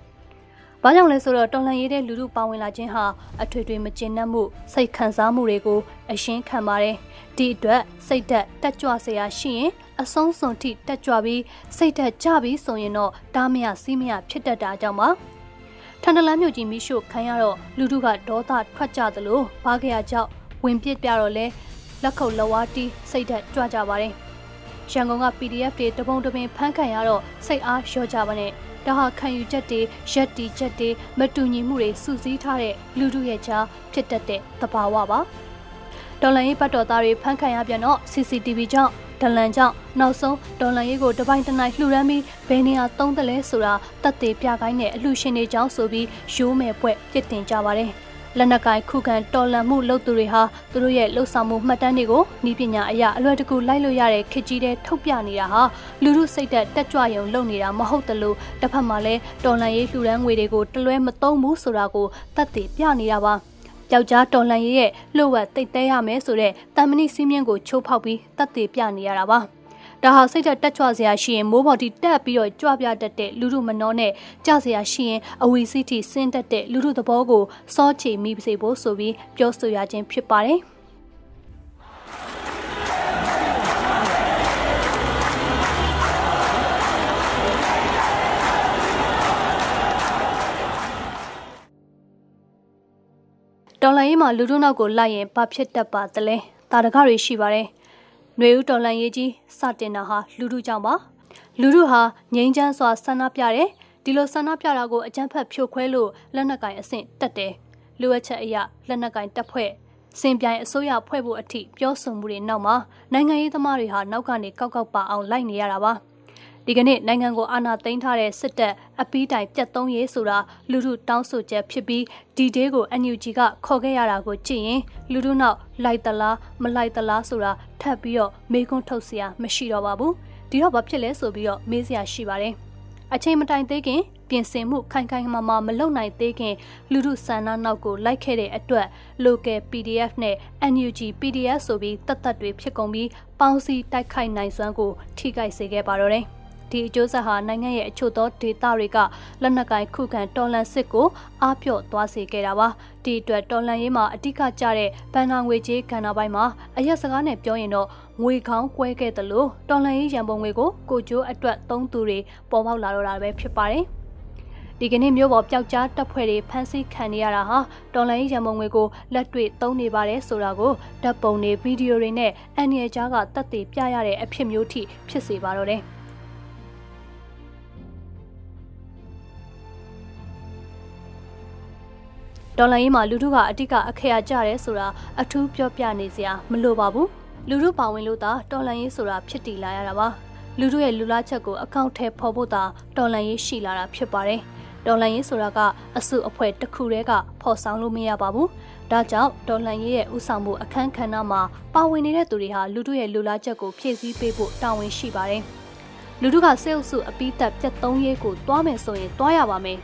ဘာကြောင့်လဲဆိုတော့တော်လှန်ရေးတဲ့လူထုပါဝင်လာခြင်းဟာအထွေထွေမကျေနပ်မှုစိတ်ခံစားမှုတွေကိုအရှင်းခံပါတယ်။ဒီအတွက်စိတ်သက်တက်ကြွစရာရှိရင်အဆုံးစွန်ထိတက်ကြွပြီးစိတ်သက်ကြပြီးဆိုရင်တော့တားမရစီးမရဖြစ်တတ်တာကြောင့်ပါ။ထန်တလန်းမြို့ကြီးမိရှို့ခံရတော့လူထုကဒေါသထွက်ကြသလိုဘာကြရကြောင့်ဝင်ပစ်ပြတော့လဲလက်ခုပ်လက်ဝါးတီးစိတ်သက်ကြွကြပါတယ်။ရန်ကုန်က PDF တွေတပုံတပင်ဖမ်းခံရတော့စိတ်အားလျော့ကြပါနဲ့ ဒါဟာခံယူချက်တွေရက်တီချက်တွေမတူညီမှုတွေစုစည်းထားတဲ့လူထုရဲ့ကြားဖြစ်တတ်တဲ့သဘာဝပါဒေါ်လန်ရေးပတ်တော်သားတွေဖမ်းခံရပြန်တော့ CCTV ကြောင့်ဒလန်ကြောင့်နောက်ဆုံးဒေါ်လန်ရေးကိုတပိုင်းတနိုင်လှူဒန်းပြီးဘယ်နေရာသုံးတယ်လဲဆိုတာတတ်သေးပြကိုင်းတဲ့အလှရှင်တွေကြောင့်ဆိုပြီးရိုးမယ်ပွဲပြစ်တင်ကြပါတယ်။ လက်နက်ကိုင်ခုခံတော်လှန်မှုလုပ်သူတွေဟာသူတို့ရဲ့လှုပ်ဆောင်မှုမှတ်တမ်းတွေကိုဤပညာအရာအလွယ်တကူလိုက်လို့ရတဲ့ခေတ်ကြီးတဲ့ထုတ်ပြနေတာဟာလူမှုစိတ်သက်တက်ကြွရုံလုပ်နေတာမဟုတ်တလို့တစ်ဖက်မှာလည်းတော်လှန်ရေးလှူဒန်းငွေတွေကိုတလွဲမသုံးဘူးဆိုတာကိုတတ်သိပြနေတာပါယောက်ျားတော်လှန်ရေးရဲ့လှုပ်ဝက်တိတ်တဲရမယ်ဆိုတဲ့တမ္မဏိစည်းမျဉ်းကိုချိုးဖောက်ပြီးတတ်သိပြနေရတာပါ။ ဒါဟာစိတ်သက်တက်ကြွစရာရှိရင်မိုးပေါ်တီတက်ပြီးတော့ကြွပြတတ်တဲ့လူလူမနှောနဲ့ကြစရာရှိရင်အဝီစီတီဆင်းတတ်တဲ့လူလူသဘောကိုစောချေမိစေဖို့ဆိုပြီးပြောဆိုရခြင်းဖြစ်ပါတယ်တော်လိုင်းမှာလူတို့နောက်ကိုလိုက်ရင်ဘာဖြစ်တတ်ပါသလဲတာတကားတွေရှိပါတယ်။ ຫນွေဦးတော်လန်ရေးကြီးစတင်တာဟာလူထုကြောင့်ပါလူထုဟာငြိမ်းချမ်းစွာဆန္ဒပြတယ်ဒီလိုဆန္ဒပြတာကိုအကြမ်းဖက်ဖြိုခွဲလို့လက်နက်ကင်အဆင့်တက်တယ်လူဝက်ချက်အရလက်နက်ကင်တက်ဖွဲ့စင်ပြိုင်အစိုးရဖွဲ့ဖို့အထိပြောဆိုမှုတွေနောက်မှာနိုင်ငံရေးသမားတွေဟာနောက်ကနေကောက်ကောက်ပါအောင်လိုက်နေရတာပါ ဒီကနေ့နိုင်ငံကိုအာဏာသိမ်းထားတဲ့စစ်တပ်အပီးတိုင်ပြတ်သုံးရေးဆိုတာလူထုတောင်းဆိုချက်ဖြစ်ပြီးဒီဒေးကို NUG ကခေါ်ခဲ့ရတာကိုကြည့်ရင်လူထုနောက်လိုက်သလားမလိုက်သလားဆိုတာထပ်ပြီးတော့မေးခွန်းထုတ်စရာမရှိတော့ပါဘူးဒီတော့ဘာဖြစ်လဲဆိုပြီးတော့မေးစရာရှိပါတယ်အချိန်မတိုင်သေးခင်ပြင်ဆင်မှုခိုင်ခိုင်မာမာမလုပ်နိုင်သေးခင်လူထုဆန္ဒနောက်ကိုလိုက်ခဲ့တဲ့အတွက် local PDF နဲ့ NUG PDF ဆိုပြီးတတ်တတ်တွေဖြစ်ကုန်ပြီးပေါင်းစည်းတိုက်ခိုက်နိုင်စွမ်းကိုထိခိုက်စေခဲ့ပါတော့တယ်။ ဒီအကျိုးဆက်ဟာနိုင်ငံရဲ့အချို့သောဒေသတွေကလက်နက်ကိုင်ခုခံတော်လှန်စစ်ကိုအားပြော့သွားစေခဲ့တာပါဒီအတွက်တော်လှန်ရေးမှာအဓိကကျတဲ့ဗန်နာငွေကြေးကဏ္ဍပိုင်းမှာအရက်စကားနဲ့ပြောရင်တော့ငွေခေါင်းကွဲခဲ့တယ်လို့တော်လှန်ရေးရန်ပုံငွေကိုကိုကျိုးအတွက်သုံးသူတွေပေါ်ပေါက်လာတော့တာပဲဖြစ်ပါတယ်ဒီကနေ့မျိုးပေါ်ပျောက်ကြားတပ်ဖွဲ့တွေဖမ်းဆီးခံနေရတာဟာတော်လိုင်းရံမုံငွေကိုလက်တွေ့သုံးနေပါတယ်ဆိုတာကိုဓာတ်ပုံတွေဗီဒီယိုတွေနဲ့အန်ရီကြားကတက်တည်ပြရတဲ့အဖြစ်မျိုးထိဖြစ်စေပါတော့တယ်။ ဒေါ်လာရေးမှာလူထုကအတိကအခေရကြတယ်ဆိုတာအထူးပြောပြနေစရာမလိုပါဘူးလူထုပါဝင်လို့သာဒေါ်လာရေးဆိုတာဖြစ်တည်လာရတာပါလူထုရဲ့လူလားချက်ကိုအကောင့်ထဲပေါ်ဖို့သာဒေါ်လာရေးရှိလာတာဖြစ်ပါတယ်ဒေါ်လာရေးဆိုတာကအစုအဖွဲ့တစ်ခုတည်းကဖော်ဆောင်လို့မရပါဘူးဒါကြောင့်ဒေါ်လာရေးရဲ့ဥဆောင်မှုအခန်းကဏ္ဍမှာပါဝင်နေတဲ့သူတွေဟာလူထုရဲ့လူလားချက်ကိုဖြည့်ဆည်းပေးဖို့တာဝန်ရှိပါတယ်လူထုကစေအုပ်စုအပိသက်ပြတ်သုံးရေးကိုတွားမယ်ဆိုရင်တွားရပါမယ်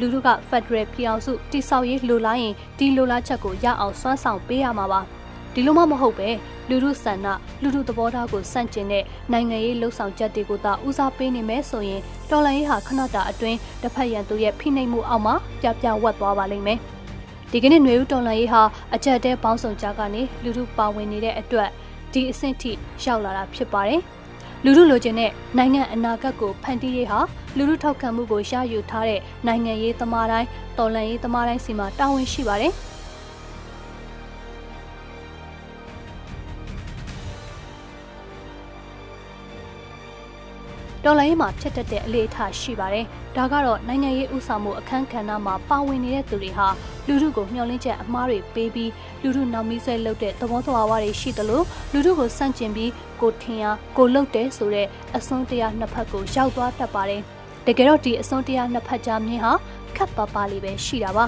လူထုက Federal ပြည်အောင်စုတိဆောက်ရေးလိုလားရင်ဒီလိုလားချက်ကိုရအောင်စွမ်းဆောင်ပေးရမှာပါဒီလိုမှမဟုတ်ပဲလူထုဆန္ဒလူထုသဘောထားကိုစန့်ကျင်တဲ့နိုင်ငံရေးလှုပ်ဆောင်ချက်တွေကိုသာဦးစားပေးနေမယ်ဆိုရင်တော်လှန်ရေးဟာခဏတာအတွင်းတစ်ဖက်ရန်သူရဲ့ဖိနှိပ်မှုအောက်မှာပြပြဝတ်သွားပါလိမ့်မယ်ဒီကနေ့ຫນွေဦးတော်လှန်ရေးဟာအကြက်တဲပေါင်းစုံကြကနေလူထုပါဝင်နေတဲ့အတွက်ဒီအဆင့်ထိရောက်လာတာဖြစ်ပါတယ်။ လူထုလိုချင်တဲ့နိုင်ငံအနာဂတ်ကိုဖန်တီးရေးဟာလူထုထောက်ခံမှုကိုရယူထားတဲ့နိုင်ငံရေးသမားတိုင်းတော်လှန်ရေးသမားတိုင်းစီမှာတာဝန်ရှိပါတယ်။ တော်လိုင်းမှာဖြစ်တတ်တဲ့အလေးအထားရှိပါတယ်။ဒါကတော့နိုင်ငံရေးဥဆောင်မှုအခန်းကဏ္ဍမှာပါဝင်နေတဲ့သူတွေဟာလူထုကိုမျှော်လင့်ချက်အမှားတွေပေးပြီးလူထုနောက်မီးဆွဲလုပ်တဲ့သဘောသဘာဝတွေရှိသလိုလူထုကိုစန့်ကျင်ပြီးကိုထင်ရကိုလုတ်တယ်ဆိုတဲ့အစွန်းတရားနှစ်ဖက်ကိုရောက်သွားတတ်ပါတယ်။တကယ်တော့ဒီအစွန်းတရားနှစ်ဖက်ကြားမြင်ဟာခပ်ပါပါလေးပဲရှိတာပါ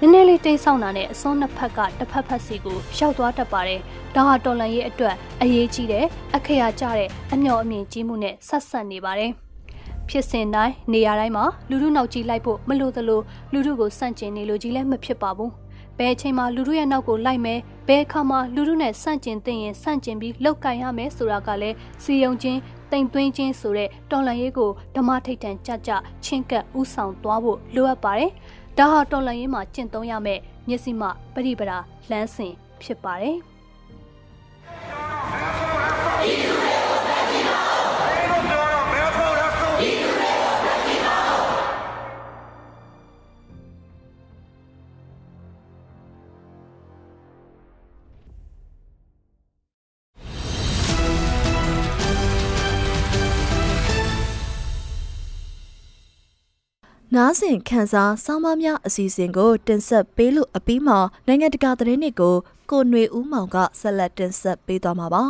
နည်းနည်းလေးတိတ်ဆောက်တာနဲ့အစွန်းနှစ်ဖက်ကတစ်ဖက်ဖက်စီကိုရောက်သွားတတ်ပါတယ်။ဒါဟာတော်လန်ရေးအတွက်အရေးကြီးတဲ့အခရာကျတဲ့အမျှော်အမြင်ကြီးမှုနဲ့ဆက်ဆက်နေပါတယ်။ဖြစ်စဉ်တိုင်းနေရာတိုင်းမှာလူလူနောက်ကြီးလိုက်ဖို့မလိုသလိုလူလူကိုစန့်ကျင်နေလို့ကြီးလည်းမဖြစ်ပါဘူး။ဘယ်အချိန်မှာလူလူရဲ့နောက်ကိုလိုက်မယ်ဘယ်အခါမှာလူလူနဲ့စန့်ကျင်သိရင်စန့်ကျင်ပြီးလောက်ကင်ရမယ်ဆိုတာကလည်းစီယုံချင်းတိမ်သွင်းခြင်းဆိုတဲ့တော်လန်ရေးကိုဓမ္မထိတ်တန်ကြကြချင်းကပ်ဥဆောင်သွားဖို့လိုအပ်ပါတယ်။ ဒါဟာတော်လှန်ရေးမှာကျင့်သုံးရမယ့်မျက်စိမှပရိပရာလမ်းစဉ်ဖြစ်ပါတယ် နားဆင်ခန်းစားဆောင်းပါးများအစီအစဉ်ကိုတင်ဆက်ပေးလို့အပြီးမှာနိုင်ငံတကာသတင်းတွေကိုကိုຫນွေဦးမောင်ကဆက်လက်တင်ဆက်ပေးသွားမှာပါ။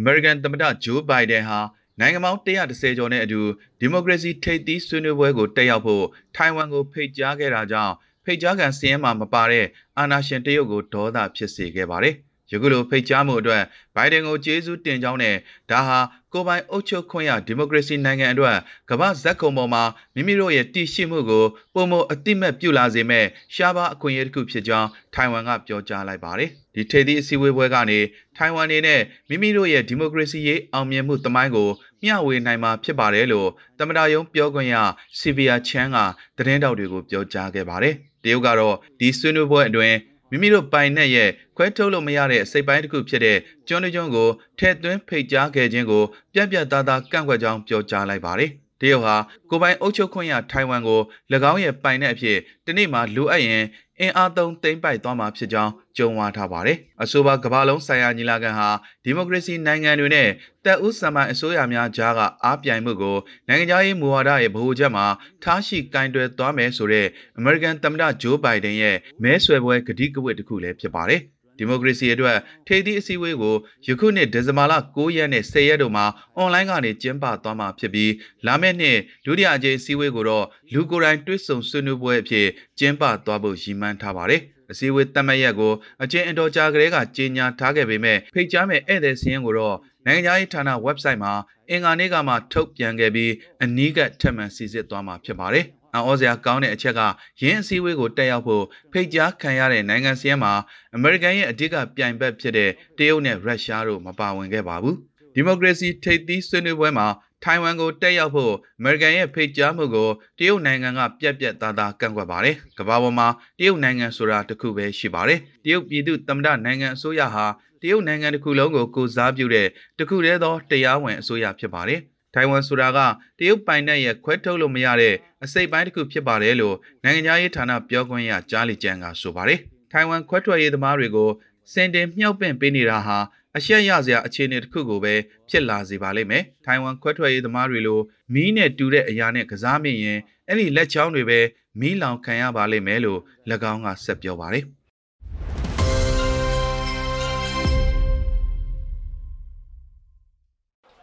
American သမ္မတဂျိုးဘိုင်ဒန်ဟာနိုင်ငံပေါင်း130ကျော်နဲ့အတူဒီမိုကရေစီထိပ်သီးဆွေးနွေးပွဲကိုတက်ရောက်ဖို့ထိုင်ဝမ်ကိုဖိတ်ကြားခဲ့တာကြောင့်ဖိတ်ကြားခံစီးရင်မှာမပါတဲ့အာဏာရှင်တရုတ်ကိုဒေါသဖြစ်စေခဲ့ပါတယ်။ ယခုလိုဖိတ်ကြားမှုအတွက်ဘိုင်ဒန်ကိုကျေးဇူးတင်ကြောင်းနဲ့ဒါဟာကိုပိုင်အုပ်ချုပ်ခွင့်ရဒီမိုကရေစီနိုင်ငံအတွက်ကမ္ဘာဇက်ခုံပေါ်မှာမိမိတို့ရဲ့တည်ရှိမှုကိုပုံမအတိမတ်ပြုလာစေမဲ့ရှားပါအခွင့်အရေးတစ်ခုဖြစ်ကြောင်းထိုင်ဝမ်ကပြောကြားလိုက်ပါတယ်။ဒီထေသီအစည်းအဝေးပွဲကနေထိုင်ဝမ်နေနဲ့မိမိတို့ရဲ့ဒီမိုကရေစီရေးအောင်မြင်မှုသမိုင်းကိုမျှဝေနိုင်မှာဖြစ်ပါတယ်လို့တမန်တော်ယုံပြောခွင့်ရစီဗီယာချန်ကသတင်းတောက်တွေကိုပြောကြားခဲ့ပါတယ်။တရုတ်ကတော့ဒီဆွေးနွေးပွဲအတွင်း မိမိတို့ပိုင်နဲ့ရဲ့ခွဲထုတ်လို့မရတဲ့စိတ်ပိုင်းတစ်ခုဖြစ်တဲ့ကျွန်းကျွန်းကိုထည့်သွင်းဖိတ်ကြားခဲ့ခြင်းကိုပြက်ပြက်သားသားကန့်ကွက်ကြောင်းပြောကြားလိုက်ပါတယ်။ တရုတ်ဟာကိုပိုင်အုပ်ချုပ်ခွင့်ရထိုင်ဝမ်ကို၎င်းရဲ့ပိုင်တဲ့အဖြစ်ဒီနေ့မှလိုအပ်ရင်အင်အားသုံးသိမ်းပိုက်သွားမှာဖြစ်ကြောင်းကြုံဝါထားပါတယ်။အဆိုပါကမ္ဘာလုံးဆိုင်ရာညီလာခံဟာဒီမိုကရေစီနိုင်ငံတွေနဲ့တပ်ဦးစံပိုင်အစိုးရများကြားကအားပြိုင်မှုကိုနိုင်ငံခြားရေးမူဝါဒရဲ့ဗဟိုချက်မှာထားရှိကင်တွယ်သွားမယ်ဆိုတဲ့အမေရိကန်သမ္မတဂျိုးဘိုင်ဒန်ရဲ့မဲဆွယ်ပွဲကတိကဝတ်တစ်ခုလည်းဖြစ်ပါတယ်။ ဒီမိုကရေစီအတွက်ထိပ်သီးအစည်းအဝေးကိုယခုနှစ်ဒီဇင်ဘာလ9ရက်နဲ့10ရက်တို့မှာအွန်လိုင်းကနေကျင်းပသွားမှာဖြစ်ပြီးလာမယ့်နှစ်ဒုတိယအကြိမ်အစည်းအဝေးကိုတော့လူကိုယ်တိုင်တွေ့ဆုံဆွေးနွေးပွဲအဖြစ်ကျင်းပသွားဖို့ရည်မှန်းထားပါတယ်။အစည်းအဝေးတတ်မှတ်ရက်ကိုအကျဉ်းအတော်ကြာကလေးကကြေညာထားခဲ့ပေမဲ့ဖိတ်ကြားမဲ့ဧည့်သည်စည်းရင်းကိုတော့နိုင်ငံခြားရေးဌာန website မှာအင်္ဂါနေ့ကမှထုတ်ပြန်ခဲ့ပြီးအနီးကထပ်မံစီစစ်သွားမှာဖြစ်ပါတယ်။ အံ့ဩစရာကောင်းတဲ့အချက်ကရင်းအစည်းအဝေးကိုတက်ရောက်ဖို့ဖိတ်ကြားခံရတဲ့နိုင်ငံစီးမှာအမေရိကန်ရဲ့အဓိကပြိုင်ဘက်ဖြစ်တဲ့တရုတ်နဲ့ရုရှားတို့မပါဝင်ခဲ့ပါဘူး။ဒီမိုကရေစီထိပ်သီးဆွေးနွေးပွဲမှာထိုင်ဝမ်ကိုတက်ရောက်ဖို့အမေရိကန်ရဲ့ဖိတ်ကြားမှုကိုတရုတ်နိုင်ငံကပြက်ပြက်သားသားကန့်ကွက်ပါတယ်။ကမ္ဘာပေါ်မှာတရုတ်နိုင်ငံဆိုတာတစ်ခုပဲရှိပါတယ်။တရုတ်ပြည်သူသမ္မတနိုင်ငံအစိုးရဟာတရုတ်နိုင်ငံတစ်ခုလုံးကိုကိုစားပြုတဲ့တစ်ခုတည်းသောတရားဝင်အစိုးရဖြစ်ပါတယ်။ ထိုင်ဝမ်ဆိုတာကတရုတ်ပိုင်နက်ရဲ့ခွဲထုတ်လို့မရတဲ့အစိပ်ပိုင်းတစ်ခုဖြစ်ပါတယ်လို့နိုင်ငံခြားရေးဌာနပြောခွင့်ရကြားလီကျန်ကဆိုပါတယ်။ထိုင်ဝမ်ခွဲထွက်ရေးသမားတွေကိုစင်တင်မြှောက်ပင့်ပေးနေတာဟာအရှက်ရစရာအခြေအနေတစ်ခုကိုပဲဖြစ်လာစေပါလိမ့်မယ်။ထိုင်ဝမ်ခွဲထွက်ရေးသမားတွေလိုမီးနဲ့တူတဲ့အရာနဲ့ကစားမိရင်အဲ့ဒီလက်ချောင်းတွေပဲမီးလောင်ခံရပါလိမ့်မယ်လို့၎င်းကဆက်ပြောပါတယ်။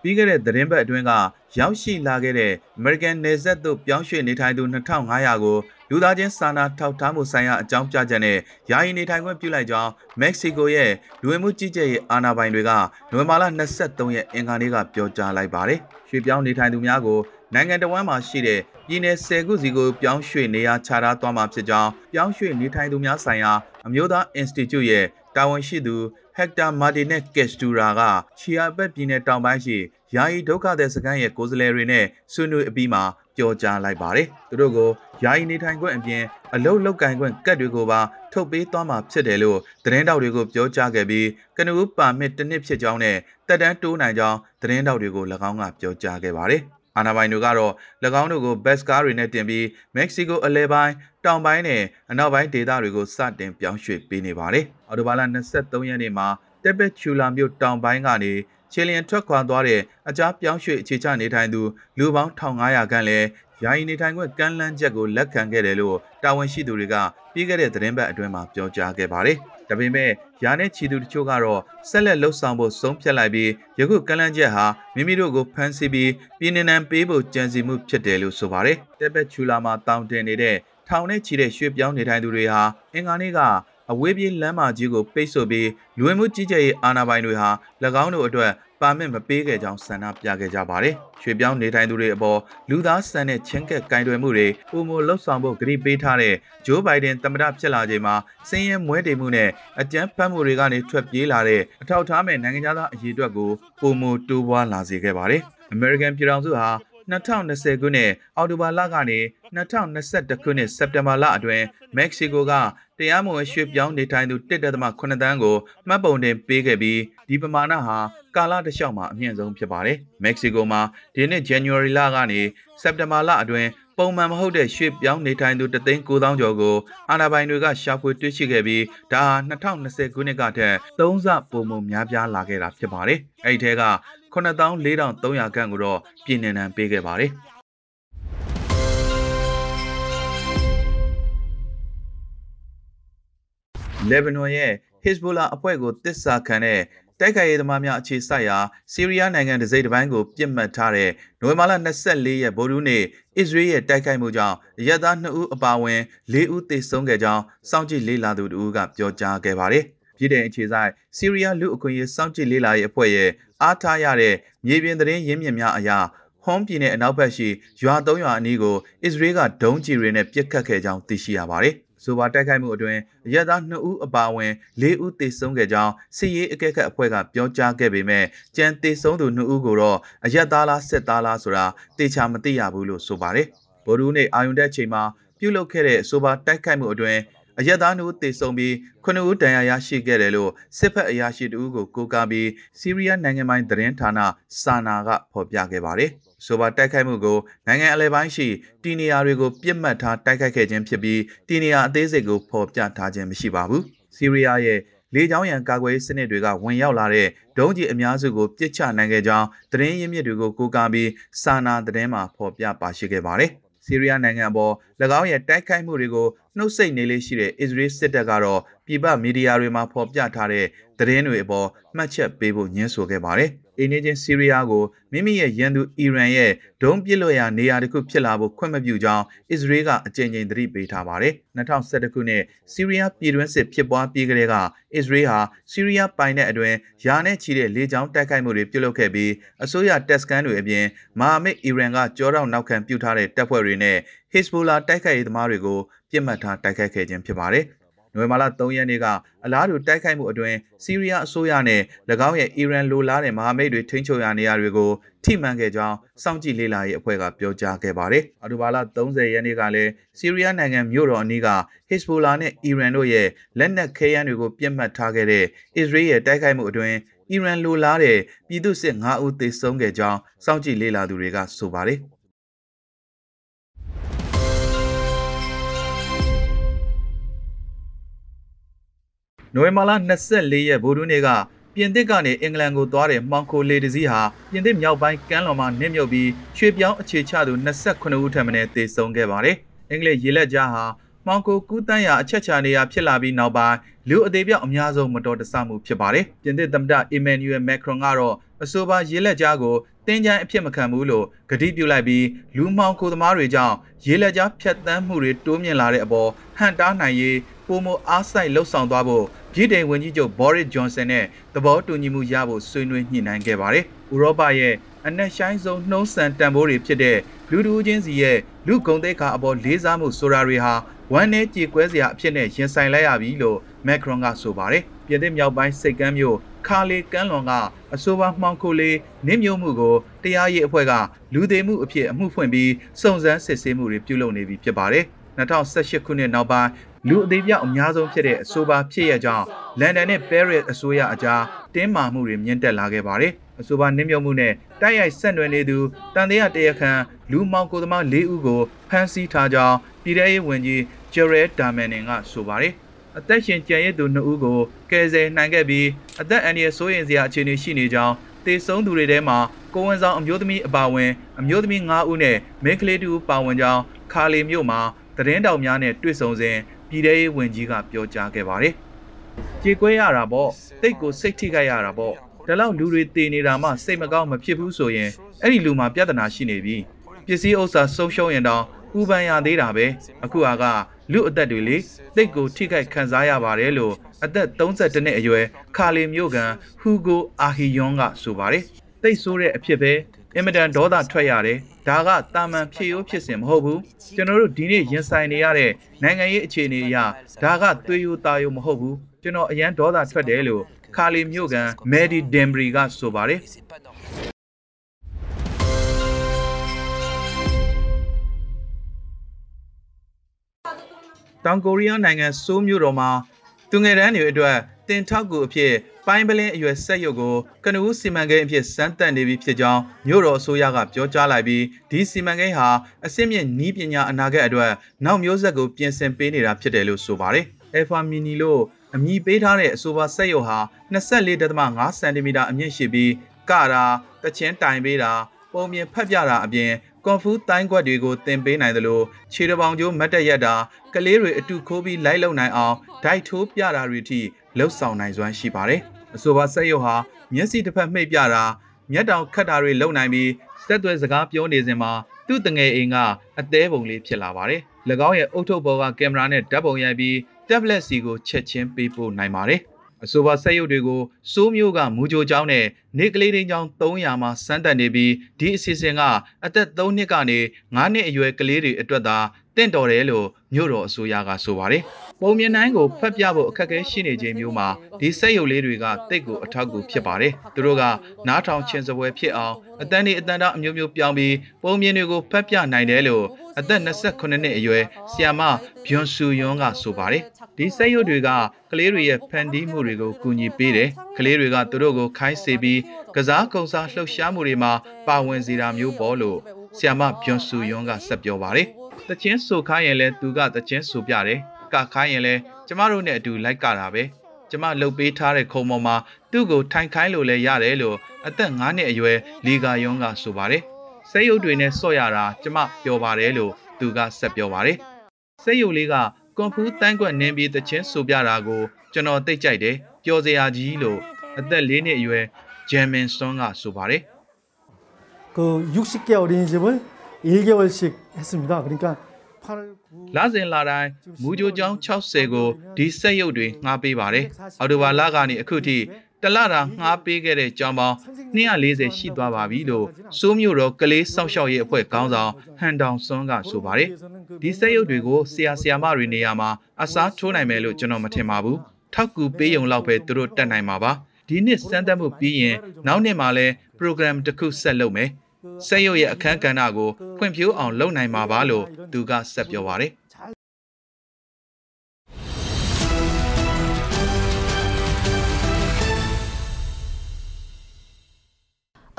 ပြီးခဲ့တဲ့သတင်းပတ်အတွင်းကရောက်ရှိလာခဲ့တဲ့ American နယ်စပ်သို့ပြောင်းရွှေ့နေထိုင်သူ2500ကိုလူသားချင်းစာနာထောက်ထားမှုဆိုင်ရာအကြောင်းပြချက်နဲ့ယာယီနေထိုင်ခွင့်ပြုလိုက်ကြောင်းမက္ကဆီကိုရဲ့လူဝင်မှုကြီးကြပ်ရေးအာဏာပိုင်တွေကနိုဝင်ဘာလ23ရက်အင်္ဂါနေ့ကပြောကြားလိုက်ပါတယ်။ရွှေ့ပြောင်းနေထိုင်သူများကိုနိုင်ငံတော်ဝန်မှာရှိတဲ့ပြည်내10ခုစီကိုပြောင်းရွှေ့နေရာချထားသွားမှာဖြစ်ကြောင်းပြောင်းရွှေ့နေထိုင်သူများဆိုင်ရာအမျိုးသား Institute ရဲ့တာဝန်ရှိသူဟက်တာမာတီနက်ကက်စတူရာကချီယာဘက်ပြည်နယ်တောင်ပိုင်းရှိ ယာယီဒုက္ခသည်စခန်းရဲ့ကိုယ်စားလှယ်တွေနဲ့ဆွေးနွေးအပြီးမှာပြောကြားလိုက်ပါတယ်။သူတို့ကိုယာယီနေထိုင်ခွင့်အပြင်အလုတ်လောက်ကင်ခွင့်ကတ်တွေကိုပါထုတ်ပေးသွားမှာဖြစ်တယ်လို့သတင်းတောက်တွေကိုပြောကြားခဲ့ပြီးကနဦးပါမစ်တစ်နှစ်ဖြစ်ကြောင်းနဲ့တက်တန်းတိုးနိုင်ကြောင်းသတင်းတောက်တွေကို၎င်းကပြောကြားခဲ့ပါတယ်။အာဏာပိုင်တို့ကတော့၎င်းတို့ကိုဘက်စကားတွေနဲ့တင်ပြီးမက္ကဆီကိုအလဲပိုင်းတောင်ပိုင်းနဲ့အနောက်ပိုင်းဒေသတွေကိုစတင်ပြောင်းရွှေ့ပေးနေပါတယ်။အော်တိုဘာလ23ရက်နေ့မှာတက်ပက်ချူလာမြို့တောင်ပိုင်းကနေ ခြေလျင်ထွက်ခွာသွားတဲ့အကြားပြောင်းရွှေ့အခြေချနေထိုင်သူလူပေါင်း1500ခန့်လည်းယာယီနေထိုင်ခွင့်ကမ်းလှမ်းချက်ကိုလက်ခံခဲ့တယ်လို့တာဝန်ရှိသူတွေကပြီးခဲ့တဲ့သတင်းပတ်အတွင်းမှာပြောကြားခဲ့ပါတယ်။ဒါပေမဲ့ယာနဲ့ချီသူတချို့ကတော့ဆက်လက်လှုပ်ဆောင်ဖို့ဆုံးဖြတ်လိုက်ပြီးယခုကမ်းလှမ်းချက်ဟာမိမိတို့ကိုဖမ်းဆီးပြီးပြည်내နံပေးဖို့ကြံစီမှုဖြစ်တယ်လို့ဆိုပါတယ်။တက်ပက်ချူလာမှာတောင်းတင်နေတဲ့ထောင်နဲ့ချီတဲ့ရွှေပြောင်းနေထိုင်သူတွေဟာအင်္ဂါနေ့က အဝေးပြေးလမ်းမကြီးကိုပိတ်ဆို့ပြီးလူဝင်မှုကြီးကြပ်ရေးအာဏာပိုင်တွေဟာ၎င်းတို့အတွက်ပါမစ်မပေးခဲ့ကြောင်းဆန္ဒပြခဲ့ကြပါတယ်။ရွှေပြောင်းနေထိုင်သူတွေအပေါ်လူသားဆန်တဲ့ချင်းကက်ကင်တွယ်မှုတွေပုံမလှုပ်ဆောင်ဖို့ကြိပေးထားတဲ့ဂျိုးဘိုင်ဒန်သမ္မတဖြစ်လာချိန်မှာစင်းရဲမွဲတေမှုနဲ့အကြမ်းဖက်မှုတွေကနေထွက်ပြေးလာတဲ့အထောက်အထားမဲ့နိုင်ငံသားအရေးအတွက်ကိုပုံမတိုးပွားလာစေခဲ့ပါတယ်။ American ပြည်ထောင်စုဟာ2020ခုနှစ်အောက်တိုဘာလကနေ2021ခုနှစ်စက်တင်ဘာလအတွင်းမက္ကဆီကိုက တရားမဝင်ရွှေ့ပြောင်းနေထိုင်သူ1.8တန်းကိုမှတ်ပုံတင်ပေးခဲ့ပြီးဒီပမာဏဟာကာလတစ်လျှောက်မှာအမြင့်ဆုံးဖြစ်ပါတယ်။မက္ကဆီကိုမှာဒီနှစ် January လကနေစက်တင်ဘာလအတွင်းပုံမှန်မဟုတ်တဲ့ရွှေ့ပြောင်းနေထိုင်သူတသိန်း9000ကျော်ကိုအာဏာပိုင်တွေကရှာဖွေတွေ့ရှိခဲ့ပြီးဒါဟာ2020ခုနှစ်ကထက်3ဆပိုမိုများပြားလာခဲ့တာဖြစ်ပါတယ်။အဲ့ဒီထဲက94,300ခန့်ကိုတော့ပြည်နယ်နံပေးခဲ့ပါတယ်။ လေဘနွန်ရဲ့ Hezbollah အဖွဲ့ကိုတစ္ဆာခံတဲ့တိုက်ခိုက်ရေးသမားများအခြေစိုက်ရာဆီးရီးယားနိုင်ငံဒစိမ့်တစ်ပိုင်းကိုပြစ်မှတ်ထားတဲ့နိုဝင်ဘာလ24ရက်ဗိုလ်ရူးနေ့အစ္စရေးရဲ့တိုက်ခိုက်မှုကြောင့်ရဲသား2ဦးအပါအဝင်4ဦးသေဆုံးခဲ့ကြောင်းစောင့်ကြည့်လေ့လာသူတို့ကပြောကြားခဲ့ပါတယ်။ပြည်ထောင်အခြေဆိုင်ဆီးရီးယားလူအခွင့်အရေးစောင့်ကြည့်လေ့လာရေးအဖွဲ့ရဲ့အားထားရတဲ့မြေပြင်သတင်းရင်းမြစ်များအရာဟွန်ပြည်နယ်အနောက်ဘက်ရှိရွာ၃ရွာအနီးကိုအစ္စရေးကဒုံးကျည်တွေနဲ့ပစ်ခတ်ခဲ့ကြောင်းသိရှိရပါတယ်။ ဆိုပါတိုက်ခိုက်မှုအတွင်းရဲသား2ဦးအပါအဝင်4ဦးသေဆုံးခဲ့ကြောင်းစစ်ရေးအကဲခတ်အဖွဲ့ကပြောကြားခဲ့ပေမဲ့ကြံသေဆုံးသူ2ဦးကိုတော့အရက်သားလားစစ်သားလားဆိုတာတေချာမသိရဘူးလို့ဆိုပါတယ်။ဗိုလ်ရူးနေ့အာယုန်တက်ချိန်မှာပြုလုပ်ခဲ့တဲ့ဆိုပါတိုက်ခိုက်မှုအတွင်းအရက်သားတို့တေဆုံပြီးခုနှစ်ဦးတန်ရာရရှိခဲ့တယ်လို့စစ်ဖက်အရာရှိတဦးကိုကိုးကားပြီးစီးရီးယားနိုင်ငံပိုင်းသတင်းဌာနစာနာကဖော်ပြခဲ့ပါတယ်။ ဆိုပါတိုက်ခိုက်မှုကိုနိုင်ငံအလဲပိုင်းရှိတီနီယာတွေကိုပြစ်မှတ်ထားတိုက်ခိုက်ခဲ့ခြင်းဖြစ်ပြီးတီနီယာအသေးစိတ်ကိုဖော်ပြထားခြင်းမရှိပါဘူး။ဆီးရီးယားရဲ့လေကြောင်းရန်ကာကွယ်ရေးစနစ်တွေကဝင်ရောက်လာတဲ့ဒုံးကျည်အများစုကိုပစ်ချနိုင်ခဲ့ကြောင်းသတင်းရင်းမြစ်တွေကိုကိုးကားပြီးစာနာသတင်းမှာဖော်ပြပါရှိခဲ့ပါတယ်။ဆီးရီးယားနိုင်ငံပေါ်၎င်းရဲ့တိုက်ခိုက်မှုတွေကိုနှုတ်ဆက်နေလေးရှိတဲ့အစ္စရေးစစ်တပ်ကတော့ပြည်ပမီဒီယာတွေမှာဖော်ပြထားတဲ့သတင်းတွေအပေါ်မှတ်ချက်ပေးဖို့ညှင်းဆိုခဲ့ပါတယ်။ အိန္ဒိချင်းဆီးရီးယားကိုမိမိရဲ့ရန်သူအီရန်ရဲ့ဒုံးပစ်လွှတ်ရာနေရာတစ်ခုဖြစ်လာဖို့ခွင့်မပြုကြောင်းအစ္စရေးကအကြိမ်ကြိမ်သတိပေးထားပါတယ်။2011ခုနှစ်ဆီးရီးယားပြည်တွင်းစစ်ဖြစ်ပွားပြီးကတည်းကအစ္စရေးဟာဆီးရီးယားပိုင်တဲ့အတွင်းယာနဲ့ချီတဲ့လေကြောင်းတိုက်ခိုက်မှုတွေပြုလုပ်ခဲ့ပြီးအစိုးရတက်စကန်တွေအပြင်မဟာမိတ်အီရန်ကကြောတော့နောက်ခံပြုထားတဲ့တပ်ဖွဲ့တွေနဲ့ Hezbollah တိုက်ခိုက်ရေးသမားတွေကိုပြစ်မှတ်ထားတိုက်ခိုက်ခဲ့ခြင်းဖြစ်ပါတယ်။ နိုဝင်ဘာလ3ရက်နေ့ကအလားတူတိုက်ခိုက်မှုအတွင်းဆီးရီးယားအစိုးရနဲ့၎င်းရဲ့အီရန်လိုလားတဲ့မဟာမိတ်တွေထိန်းချုပ်ရာနေရာတွေကိုထိမှန်ခဲ့ကြောင်းစောင့်ကြည့်လေ့လာရေးအဖွဲ့ကပြောကြားခဲ့ပါတယ်။အော်တိုဘာလ30ရက်နေ့ကလည်းဆီးရီးယားနိုင်ငံမြို့တော်အနီးက Hezbollah နဲ့အီရန်တို့ရဲ့လက်နက်ခဲယမ်းတွေကိုပြစ်မှတ်ထားခဲ့တဲ့အစ္စရေးရဲ့တိုက်ခိုက်မှုအတွင်းအီရန်လိုလားတဲ့ပြည်သူစစ်9ဦးသေဆုံးခဲ့ကြောင်းစောင့်ကြည့်လေ့လာသူတွေကဆိုပါတယ်။ နိုဝင်ဘာလ24ရက်ဗိုလ်ထူးနေ့ကပြင်သစ်ကနေအင်္ဂလန်ကိုသွားတဲ့မှောင်ခိုလေတစည်းဟာပြင်သစ်မြောက်ပိုင်းကမ်းလွန်မှာနစ်မြုပ်ပြီးရွှေပြောင်းအခြေချသူ28ဦးထပ်မံတေဆုံးခဲ့ပါတယ်။အင်္ဂလိပ်ရေလက်ကြားဟာမှောင်ခိုကူးတန်းရာအချက်ချာနေရာဖြစ်လာပြီးနောက်ပိုင်းလူအသေးပြောက်အများဆုံးမတော်တဆမှုဖြစ်ပါတယ်။ပြင်သစ်သမ္မတအီမန်နျူယယ်မက်ခရွန်ကတော့အဆိုပါရေလက်ကြားကိုတင်းချိုင်းအဖြစ်မခံဘူးလို့ကတိပြုလိုက်ပြီးလူမှောင်ခိုသမားတွေကြောင့်ရေလက်ကြားဖြတ်တန်းမှုတွေတိုးမြင့်လာတဲ့အပေါ်ဟန်တားနိုင်ရေး ပုံမအားဆိုင်လှုပ်ဆောင်သွားဖို့ဗြိတိန်ဝန်ကြီးချုပ်ဘော်ရစ်ဂျွန်ဆန်နဲ့သဘောတူညီမှုရဖို့ဆွေးနွေးညှိနှိုင်းခဲ့ပါတယ်။ဥရောပရဲ့အနက်ရှိုင်းဆုံးနှုံးဆန်တန်ဖိုးတွေဖြစ်တဲ့လူတူချင်းစီရဲ့လူဂုံသိက္ခာအပေါ်လေးစားမှုဆိုတာတွေဟာဝမ်းနဲ့ကြေကွဲစရာအဖြစ်နဲ့ရင်ဆိုင်လိုက်ရပြီလို့မက်ခရွန်ကဆိုပါတယ်။ပြည်သစ်မြောက်ပိုင်းစိတ်ကမ်းမြို့ခါလီကမ်းလွန်ကအဆိုပါမှောင်ခိုလေးနင်းမျိုးမှုကိုတရားရေးအဖွဲ့ကလူသေးမှုအဖြစ်အမှုဖွင့်ပြီးစုံစမ်းစစ်ဆေးမှုတွေပြုလုပ်နေပြီဖြစ်ပါတယ်။ 2018ခုနှစ်နောက်ပိုင်းလူအသေးပြောက်အများဆုံးဖြစ်တဲ့အဆိုပါဖြစ်ရကြောင်းလန်ဒန်နဲ့ပဲရစ်အစိုးရအကြားတင်းမာမှုတွေမြင့်တက်လာခဲ့ပါတယ်။အဆိုပါနင်းမြုံမှုနဲ့တိုက်ရိုက်ဆက်နွယ်နေသူတန်တရားတရခန်လူမောင်ကိုသမား၄ဦးကိုဖမ်းဆီးထားကြောင်းပြည်ထောင်ရေးဝန်ကြီးဂျယ်ရဲဒါမန်နင်ကဆိုပါတယ်။အသက်ရှင်ကြံရည်သူ2ဦးကိုကယ်ဆယ်နိုင်ခဲ့ပြီးအသက်အန္တရာယ်စိုးရိမ်စရာအခြေအနေရှိနေကြောင်းတေဆုံးသူတွေထဲမှာကိုဝန်ဆောင်အမျိုးသမီးအပါအဝင်အမျိုးသမီး9ဦးနဲ့မိန်းကလေးတူပါဝင်ကြောင်းခါလီမြို့မှာ သတင်းတောက်များနဲ့တွေ့ဆုံစဉ်ပြည်ထရေးဝန်ကြီးကပြောကြားခဲ့ပါတယ်။ကြေကွဲရတာပေါ့တိတ်ကိုစိတ်ထိခိုက်ရတာပေါ့ဒါလောက်လူတွေတည်နေတာမှစိတ်မကောင်းမဖြစ်ဘူးဆိုရင်အဲ့ဒီလူမှာပြဿနာရှိနေပြီပစ္စည်းဥစ္စာဆုံးရှုံးရင်တော့ဥပန်ရသေးတာပဲအခုကလူအသက်တွေလေတိတ်ကိုထိခိုက်ခံစားရပါတယ်လို့အသက်32နှစ်အရွယ်ခါလီမျိုးကန်ဟူဂိုအာဟီယွန်ကဆိုပါတယ်တိတ်ဆိုးတဲ့အဖြစ်ပဲ အင်မတန်ဒေါသထွက်ရတယ်ဒါကတာမန်ဖြစ်ရိုးဖြစ်စဉ်မဟုတ်ဘူးကျွန်တော်တို့ဒီနေ့ရင်ဆိုင်နေရတဲ့နိုင်ငံရေးအခြေအနေအရဒါကသွေးရိုးသားရိုးမဟုတ်ဘူးကျွန်တော်အရန်ဒေါသထွက်တယ်လို့ခါလီမျိုးကန်မဲဒီဒင်ဘရီကဆိုပါတယ်တောင်ကိုရီးယားနိုင်ငံဆိုးမြို့တော်မှာသူငယ်တန်းတွေအတွက်တင်ထောက်ကူအဖြစ် ပိုင်းပလင်းအရွယ်ဆက်ရုပ်ကိုကနဦးစီမံကိန်းအဖြစ်စမ်းသပ်နေပြီဖြစ်ကြောင်းမြို့တော်အစိုးရကပြောကြားလိုက်ပြီးဒီစီမံကိန်းဟာအစစ်မြင့်နီးပညာအနာဂတ်အတွက်နောက်မျိုးဆက်ကိုပြင်ဆင်ပေးနေတာဖြစ်တယ်လို့ဆိုပါတယ်။ Alpha Mini လို့အမည်ပေးထားတဲ့အဆိုပါဆက်ရုပ်ဟာ24.5စင်တီမီတာအမြင့်ရှိပြီးကတာတချင်းတိုင်ပေးတာပုံမြင်ဖက်ပြတာအပြင်ကွန်ဖူးတိုင်းကွက်တွေကိုသင်ပေးနိုင်သလိုခြေတပေါင်ကျိုးမတ်တက်ရက်တာကလေးတွေအတူခိုးပြီးလိုက်လုံနိုင်အောင်ဒိုက်ထိုးပြတာတွေထိလှုပ်ဆောင်နိုင်စွမ်းရှိပါတယ်။ အဆိုပါဆက်ရုပ်ဟာမျက်စိတစ်ဖက်မှိတ်ပြတာမျက်တောင်ခတ်တာတွေလုပ်နိုင်ပြီးစက်သွဲစကားပြောနေစဉ်မှာသူ့တငယ်အိမ်ကအသေးပုံလေးဖြစ်လာပါတယ်။၎င်းရဲ့အုတ်ထုတ်ပေါ်ကကင်မရာနဲ့ဓာတ်ပုံရိုက်ပြီး tablet စီကိုချက်ချင်းပေးပို့နိုင်ပါတယ်။အဆိုပါဆက်ရုပ်တွေကိုစိုးမျိုးကမူကြိုကျောင်းနဲ့နေကလေးတင်းကျောင်း300မှာစမ်းသပ်နေပြီးဒီအစီအစဉ်ကအသက်3နှစ်ကနေ9နှစ်အရွယ်ကလေးတွေအတွက်သာ တင့်တော်တယ်လို့မြို့တော်အစိုးရကဆိုပါတယ်။ပုံမြင်တိုင်းကိုဖတ်ပြဖို့အခက်အခဲရှိနေခြင်းမျိုးမှာဒီစက်ရုပ်လေးတွေကတိတ်ကိုအထောက်အကူဖြစ်ပါတယ်။သူတို့ကနားထောင်ခြင်းစပွဲဖြစ်အောင်အတန်းဒီအတန်းသားအမျိုးမျိုးပြောင်းပြီးပုံမြင်တွေကိုဖတ်ပြနိုင်တယ်လို့အသက်28နှစ်အရွယ်ဆီယာမဘွန်ဆူယွန်းကဆိုပါတယ်။ဒီစက်ရုပ်တွေကကလေးတွေရဲ့ဖန်တီးမှုတွေကိုကူညီပေးတယ်။ကလေးတွေကသူတို့ကိုခိုင်းစေပြီးကစားကုံစားလှုပ်ရှားမှုတွေမှာပါဝင်စေတာမျိုးပေါ့လို့ဆီယာမဘွန်ဆူယွန်းကဆက်ပြောပါတယ်။ တချင်းဆိုခိုင်းရင်လဲသူကတချင်းဆိုပြတယ်ကခိုင်းရင်လဲကျမတို့နဲ့အတူလိုက်ကတာပဲကျမလှုပ်ပေးထားတဲ့ခုံပေါ်မှာသူ့ကိုထိုင်ခိုင်းလို့လဲရတယ်လို့အသက်9နှစ်အရွယ်လီဂါယွန်းကဆိုပါတယ်စိတ်ရုပ်တွေနဲ့ဆော့ရတာကျမပြောပါတယ်လို့သူကဆက်ပြောပါတယ်စိတ်ရုပ်လေးကကွန်ဖူးတန်းကွက်နင်းပြီးတချင်းဆိုပြတာကိုကျွန်တော်သိကြိုက်တယ်ပျော်စရာကြီးလို့အသက်၄နှစ်အရွယ်ဂျမ်မင်ဆွန်ကဆိုပါတယ်그60개 어린이집을 1개월씩 했습니다. 그러니까 လစဉ်လာတိုင်းမူဂျိုကျောင်း60ကိုဒီစက်ရုပ်တွေငှားပေးပါတယ်။အော်တိုဘာလကနေအခုထိတလတာငှားပေးခဲ့တဲ့ကျောင်းပေါင်း240ရှိသွားပါပြီလို့စိုးမျိုးတော်ကလေးစောင့်ရှောက်ရေးအဖွဲ့ခေါင်းဆောင်ဟန်တောင်စွန်းကဆိုပါတယ်။ဒီစက်ရုပ်တွေကိုဆရာဆရာမတွေနေရာမှာအစားထိုးနိုင်မယ်လို့ကျွန်တော်မထင်ပါဘူး။ထောက်ကူပေးရုံလောက်ပဲသူတို့တက်နိုင်မှာပါ။ဒီနှစ်စမ်းသပ်မှုပြီးရင်နောက်နှစ်မှာလဲ program တစ်ခုဆက်လုပ်မယ်။ စက်ရုပ်ရဲ့အခန်းကဏ္ဍကိုဖွံ့ဖြိုးအောင်လုပ်နိုင်မှာပါလို့သူကဆက်ပြောပါတယ်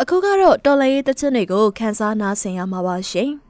အခုကတော့တော်လရေးတချင်တွေကိုခန်းစားနားဆင်ရမှာပါရှင်။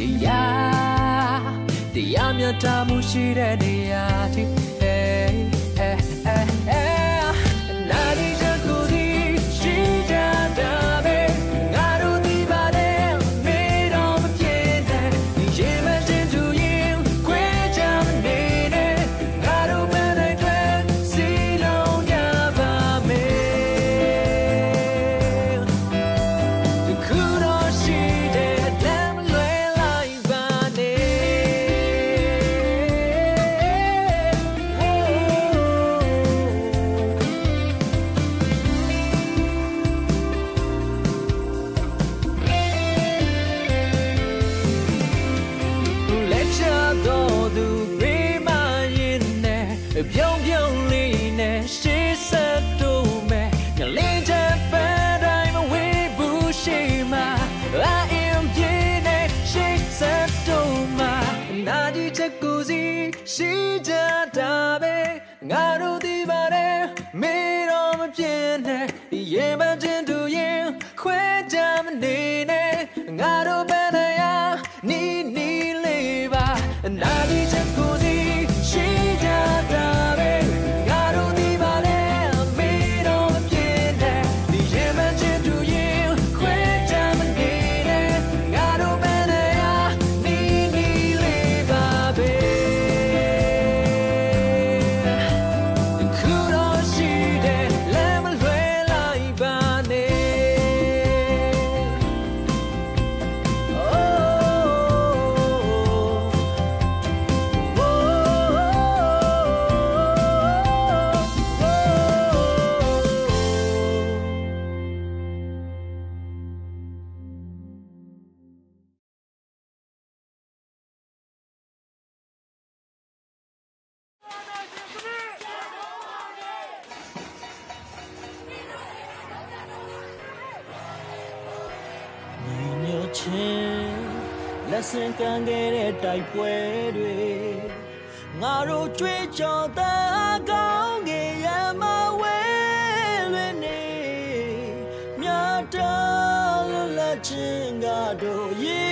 တရားတရားမြတ်တာမှုရှိတဲ့နေရာထိ hey hey hey hey ဆင့်ကမ်းခဲ့တဲ့တိုက်ပွဲတွေငါတို့ကြွေးကြော်တာကောင်းငယ်ရမဝဲလွင်နေမြတ်တော်လွတ်လပ်ခြင်းကတို့ရေ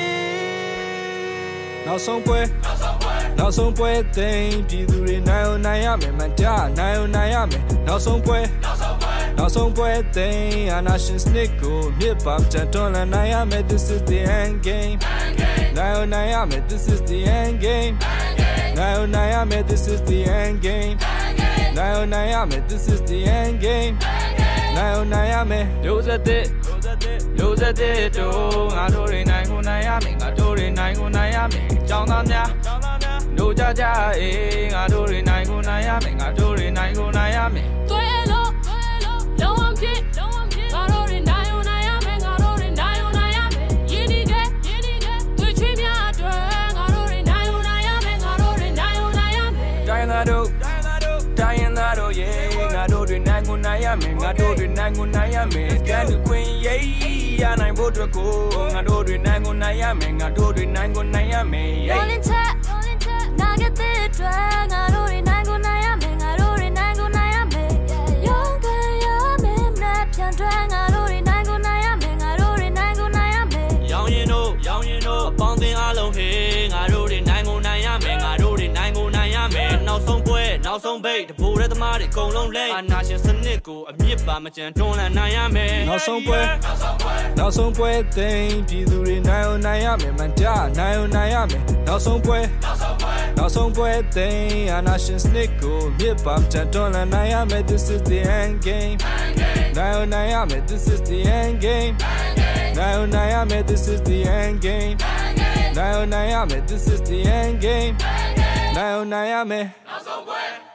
နောက်ဆုံးပွဲနောက်ဆုံးပွဲသိမ်းပြည်သူတွေနိုင်အောင်နိုင်ရမယ်မတရားနိုင်အောင်နိုင်ရမယ်နောက်ဆုံးပွဲနောက်ဆုံးပွဲသိမ်းအာနာရှင်စနစ်ကိုမြစ်ပါတန်တွန်းလန်နိုင်ရမယ် this is the end game နိုင်အောင်နိုင်ရမယ် this is the end game နိုင်အောင်နိုင်ရမယ် this is the end game နိုင်အောင်နိုင်ရမယ် this is the end game နိုင်အောင်နိုင်ရမယ်မျိုးဆက်တဲ့မျိုးဆက်တဲ့တို့ငါတို့တွေနိုင်ကိုနိုင်ရမယ်ငါတို့တွေနိုင်ကိုနိုင်ရမယ်ကြောင်းသားများတို့ကြကြအေးငါတို့တွေနိုင်ကိုနိုင်ရမယ်ငါတို့တွေနိုင်ကိုနိုင်ရမယ် မယ်ငါတို့တွေနိုင်ကိုနိုင်ရမယ်တန်တူခွင်ရေးရနိုင်ဖို့အတွက်ကိုငါတို့တွေနိုင်ကိုနိုင်ရမယ်ငါတို့တွေနိုင်ကိုနိုင်ရမယ် Rolling chat Rolling chat နာဂတဲ့အတွက်ငါတို့တွေ တဲ့သမားတွေအကုန်လုံးလိမ့်အာနာရှင်စနစ်ကိုအမြင့်ပါမကြံတွန်းလှန်နိုင်ရမယ်နောက်ဆုံးပွဲနောက်ဆုံးပွဲသိမ်းပြည်သူတွေနိုင်အောင်နိုင်ရမယ်မန်တရားနိုင်အောင်နိုင်ရမယ်နောက်ဆုံးပွဲနောက်ဆုံးပွဲသိမ်းအာနာရှင်စနစ်ကိုမြစ်ပါတန်တွန်းလန်နိုင်ရမယ် this is the end game နိုင်အောင်နိုင်ရမယ် this is the end game နိုင်အောင်နိုင်ရမယ် this is the end game နိုင်အောင်နိုင်ရမယ် this is the end game နိုင်အောင်နိုင်ရမယ်နောက်ဆုံးပွဲ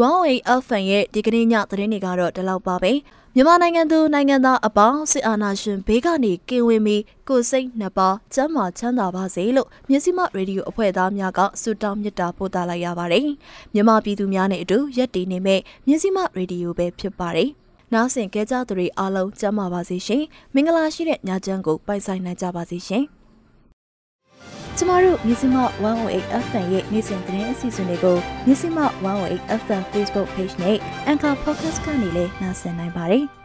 108 FM ရဲ့ဒီကနေ့ညသတင်းတွေကတော့ဒီလောက်ပါပဲမြန်မာနိုင်ငံသူနိုင်ငံသားအပေါင်းစစ်အာဏာရှင်ဘေးကနေကင်းဝေးပြီးကိုယ်စိတ်နှစ်ပါးကျန်းမာချမ်းသာပါစေလို့မြစီမရေဒီယိုအဖွဲ့သားများကဆုတောင်းမေတ္တာပို့သလိုက်ရပါတယ်မြန်မာပြည်သူများနဲ့အတူရက်တည်နေမဲ့မြစီမရေဒီယိုပဲဖြစ်ပါတယ်နားဆင်ကြကြသူတွေအားလုံးကျန်းမာပါစေရှင်မင်္ဂလာရှိတဲ့ညချမ်းကိုပိုက်ဆိုင်နိုင်ကြပါစေရှင် ကျမတို့မြစီမ108 FM ရဲ့နေ့စဉ်သတင်းအစီအစဉ်တွေကိုမြစီမ108 FM Facebook Page နဲ့ Anchor Podcast ကနေလည်းနှာစင်နိုင်ပါတယ်။